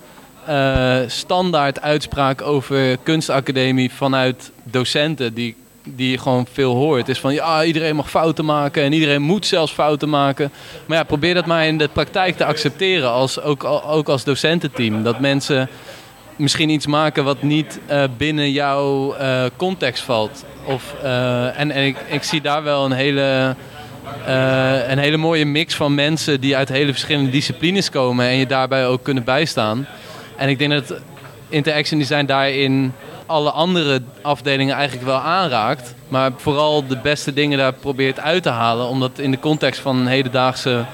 uh, standaard uitspraak over kunstacademie vanuit docenten die die je gewoon veel hoort. is van ja, iedereen mag fouten maken en iedereen moet zelfs fouten maken. Maar ja, probeer dat maar in de praktijk te accepteren, als, ook, ook als docententeam. Dat mensen misschien iets maken wat niet uh, binnen jouw uh, context valt. Of, uh, en en ik, ik zie daar wel een hele, een hele mooie mix van mensen die uit hele verschillende disciplines komen en je daarbij ook kunnen bijstaan. En ik denk dat Interaction Design daarin alle andere afdelingen eigenlijk wel aanraakt. Maar vooral de beste dingen daar probeert uit te halen. Om dat in de context van een hedendaagse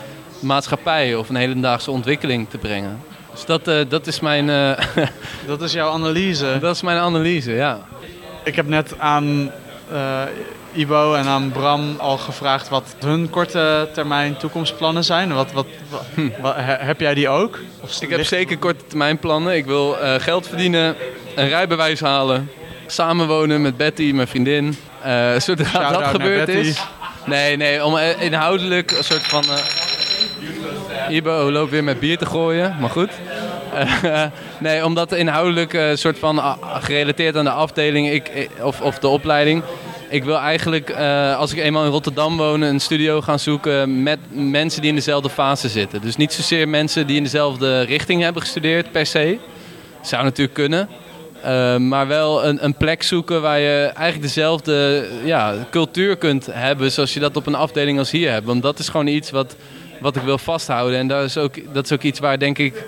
maatschappij of een hedendaagse ontwikkeling te brengen. Dus dat, uh, dat is mijn... Uh, dat is jouw analyse? Dat is mijn analyse, ja. Ik heb net aan uh, Ibo en aan Bram al gevraagd wat hun korte termijn toekomstplannen zijn. Wat, wat, wat, hm. wat heb jij die ook? Of ik heb zeker korte termijn plannen. Ik wil geld verdienen, een rijbewijs halen, samenwonen met Betty, mijn vriendin. Uh, zodra dat gebeurd is. Nee, nee, om inhoudelijk een soort van. Uh, Ibo loopt weer met bier te gooien, maar goed. Uh, nee, omdat inhoudelijk een soort van gerelateerd aan de afdeling ik, of, of de opleiding. Ik wil eigenlijk, als ik eenmaal in Rotterdam woon, een studio gaan zoeken met mensen die in dezelfde fase zitten. Dus niet zozeer mensen die in dezelfde richting hebben gestudeerd per se. Zou natuurlijk kunnen. Uh, maar wel een, een, plek zoeken waar je eigenlijk dezelfde ja, cultuur kunt hebben zoals je dat op een afdeling als hier hebt. Want dat is gewoon iets wat, wat ik wil vasthouden. En dat is, ook, dat is ook iets waar denk ik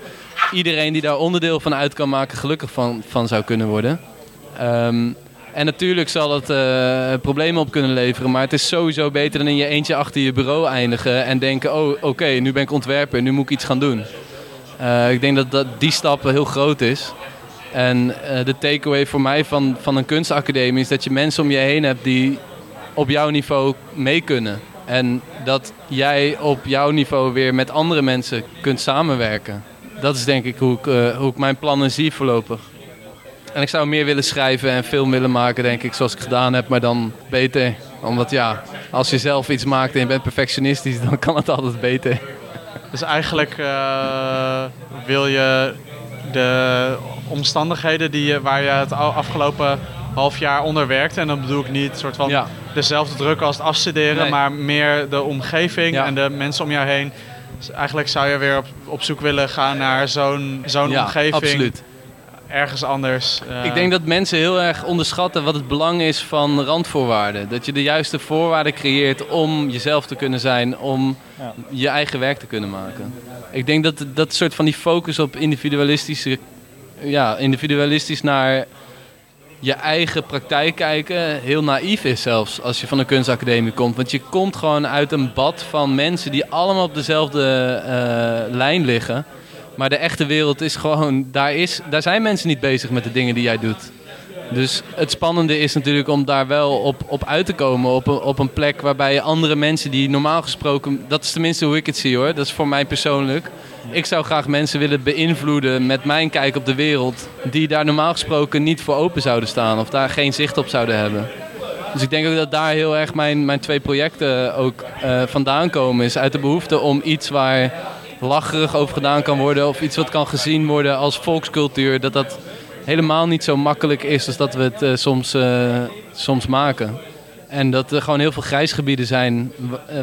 iedereen die daar onderdeel van uit kan maken gelukkig van, van zou kunnen worden. Um, en natuurlijk zal dat uh, problemen op kunnen leveren. Maar het is sowieso beter dan in je eentje achter je bureau eindigen. En denken, oh oké, nu ben ik ontwerper, nu moet ik iets gaan doen. Uh, ik denk dat, dat die stap heel groot is. En uh, de takeaway voor mij van, van een kunstacademie is dat je mensen om je heen hebt die op jouw niveau mee kunnen. En dat jij op jouw niveau weer met andere mensen kunt samenwerken. Dat is denk ik hoe ik, uh, hoe ik mijn plannen zie voorlopig. En ik zou meer willen schrijven en film willen maken, denk ik, zoals ik gedaan heb, maar dan beter. Omdat ja, als je zelf iets maakt en je bent perfectionistisch, dan kan het altijd beter. Dus eigenlijk uh, wil je de omstandigheden die je, waar je het afgelopen half jaar onder werkte. En dan bedoel ik niet soort van ja. dezelfde druk als het afstuderen, nee. maar meer de omgeving ja. en de mensen om jou heen. Dus eigenlijk zou je weer op, op zoek willen gaan naar zo'n zo'n ja, omgeving. Absoluut. Ergens anders. Uh... Ik denk dat mensen heel erg onderschatten wat het belang is van randvoorwaarden. Dat je de juiste voorwaarden creëert om jezelf te kunnen zijn, om ja. je eigen werk te kunnen maken. Ik denk dat dat soort van die focus op individualistische ja, individualistisch naar je eigen praktijk kijken heel naïef is zelfs als je van een kunstacademie komt. Want je komt gewoon uit een bad van mensen die allemaal op dezelfde uh, lijn liggen. Maar de echte wereld is gewoon, daar, is, daar zijn mensen niet bezig met de dingen die jij doet. Dus het spannende is natuurlijk om daar wel op, op uit te komen. Op een, op een plek waarbij andere mensen die normaal gesproken. Dat is tenminste hoe ik het zie hoor. Dat is voor mij persoonlijk. Ik zou graag mensen willen beïnvloeden met mijn kijk op de wereld. Die daar normaal gesproken niet voor open zouden staan. Of daar geen zicht op zouden hebben. Dus ik denk ook dat daar heel erg mijn, mijn twee projecten ook uh, vandaan komen. Is uit de behoefte om iets waar lacherig over gedaan kan worden. Of iets wat kan gezien worden als volkscultuur. Dat dat helemaal niet zo makkelijk is als dat we het uh, soms, uh, soms maken. En dat er gewoon heel veel grijsgebieden zijn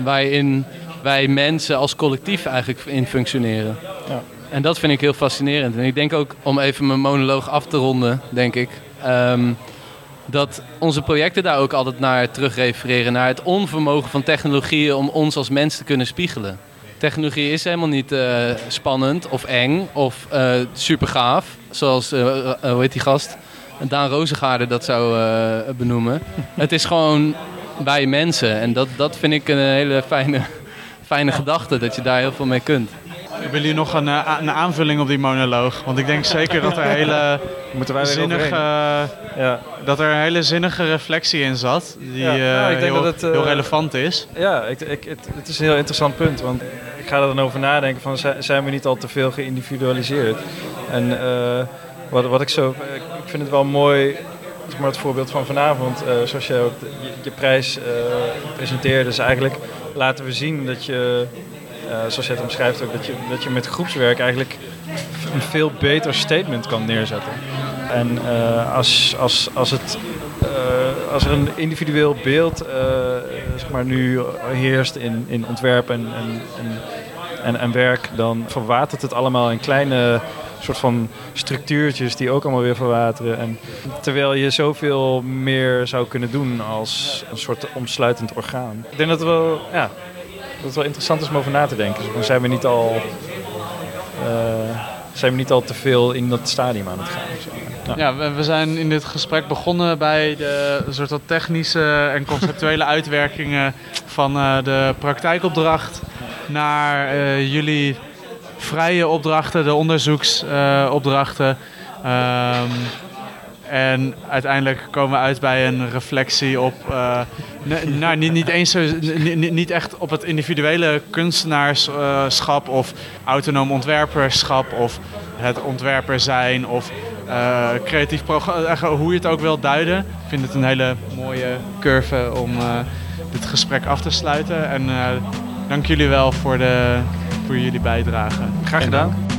waarin wij mensen als collectief eigenlijk in functioneren. Ja. En dat vind ik heel fascinerend. En ik denk ook, om even mijn monoloog af te ronden, denk ik... Um, dat onze projecten daar ook altijd naar terugrefereren. Naar het onvermogen van technologieën om ons als mens te kunnen spiegelen. Technologie is helemaal niet uh, spannend of eng of uh, super gaaf. Zoals, uh, hoe heet die gast? Daan Rozengaarde dat zou benoemen. het is gewoon bij mensen. En dat, dat vind ik een hele fijne, fijne gedachte. Dat je daar heel veel mee kunt. Hebben jullie nog een, een aanvulling op die monoloog? Want ik denk zeker dat er hele zinnige, ja. dat er een hele zinnige reflectie in zat. Die ja, ik denk heel, dat het, heel relevant is. Ja, ik, ik, het, het, is een heel interessant punt. Want ik ga er dan over nadenken van zijn we niet al te veel geïndividualiseerd? En uh, wat, wat ik zo... Ik vind het wel mooi maar het voorbeeld van vanavond, uh, zoals je ook je, je prijs uh, presenteerde, is eigenlijk laten we zien dat je zoals je het omschrijft ook, dat je, dat je met groepswerk eigenlijk een veel beter statement kan neerzetten. En uh, als, als, als, het, uh, als er een individueel beeld zeg maar nu heerst in, in ontwerp en, en, en, en, werk, dan verwatert het allemaal in kleine soort van structuurtjes die ook allemaal weer verwateren. En terwijl je zoveel meer zou kunnen doen als een soort omsluitend orgaan. Ik denk dat wel, ja, dat het wel interessant is om over na te denken. Dus zijn we niet al, uh, zijn we niet al te veel in dat stadium aan het gaan. Ja, we, zijn in dit gesprek begonnen bij de soort van technische en conceptuele uitwerkingen van uh, de praktijkopdracht naar uh, jullie vrije opdrachten, de onderzoeksopdrachten. Um, en uiteindelijk komen we uit bij een reflectie op, uh, nou, niet, niet eens zo, niet, niet, echt op het individuele kunstenaarschap of autonoom ontwerperschap of het ontwerper zijn of uh, creatief programma, hoe je het ook wilt duiden. Ik vind het een hele mooie curve om uh, dit gesprek af te sluiten. En dank jullie wel voor, de, voor jullie bijdrage. Graag gedaan.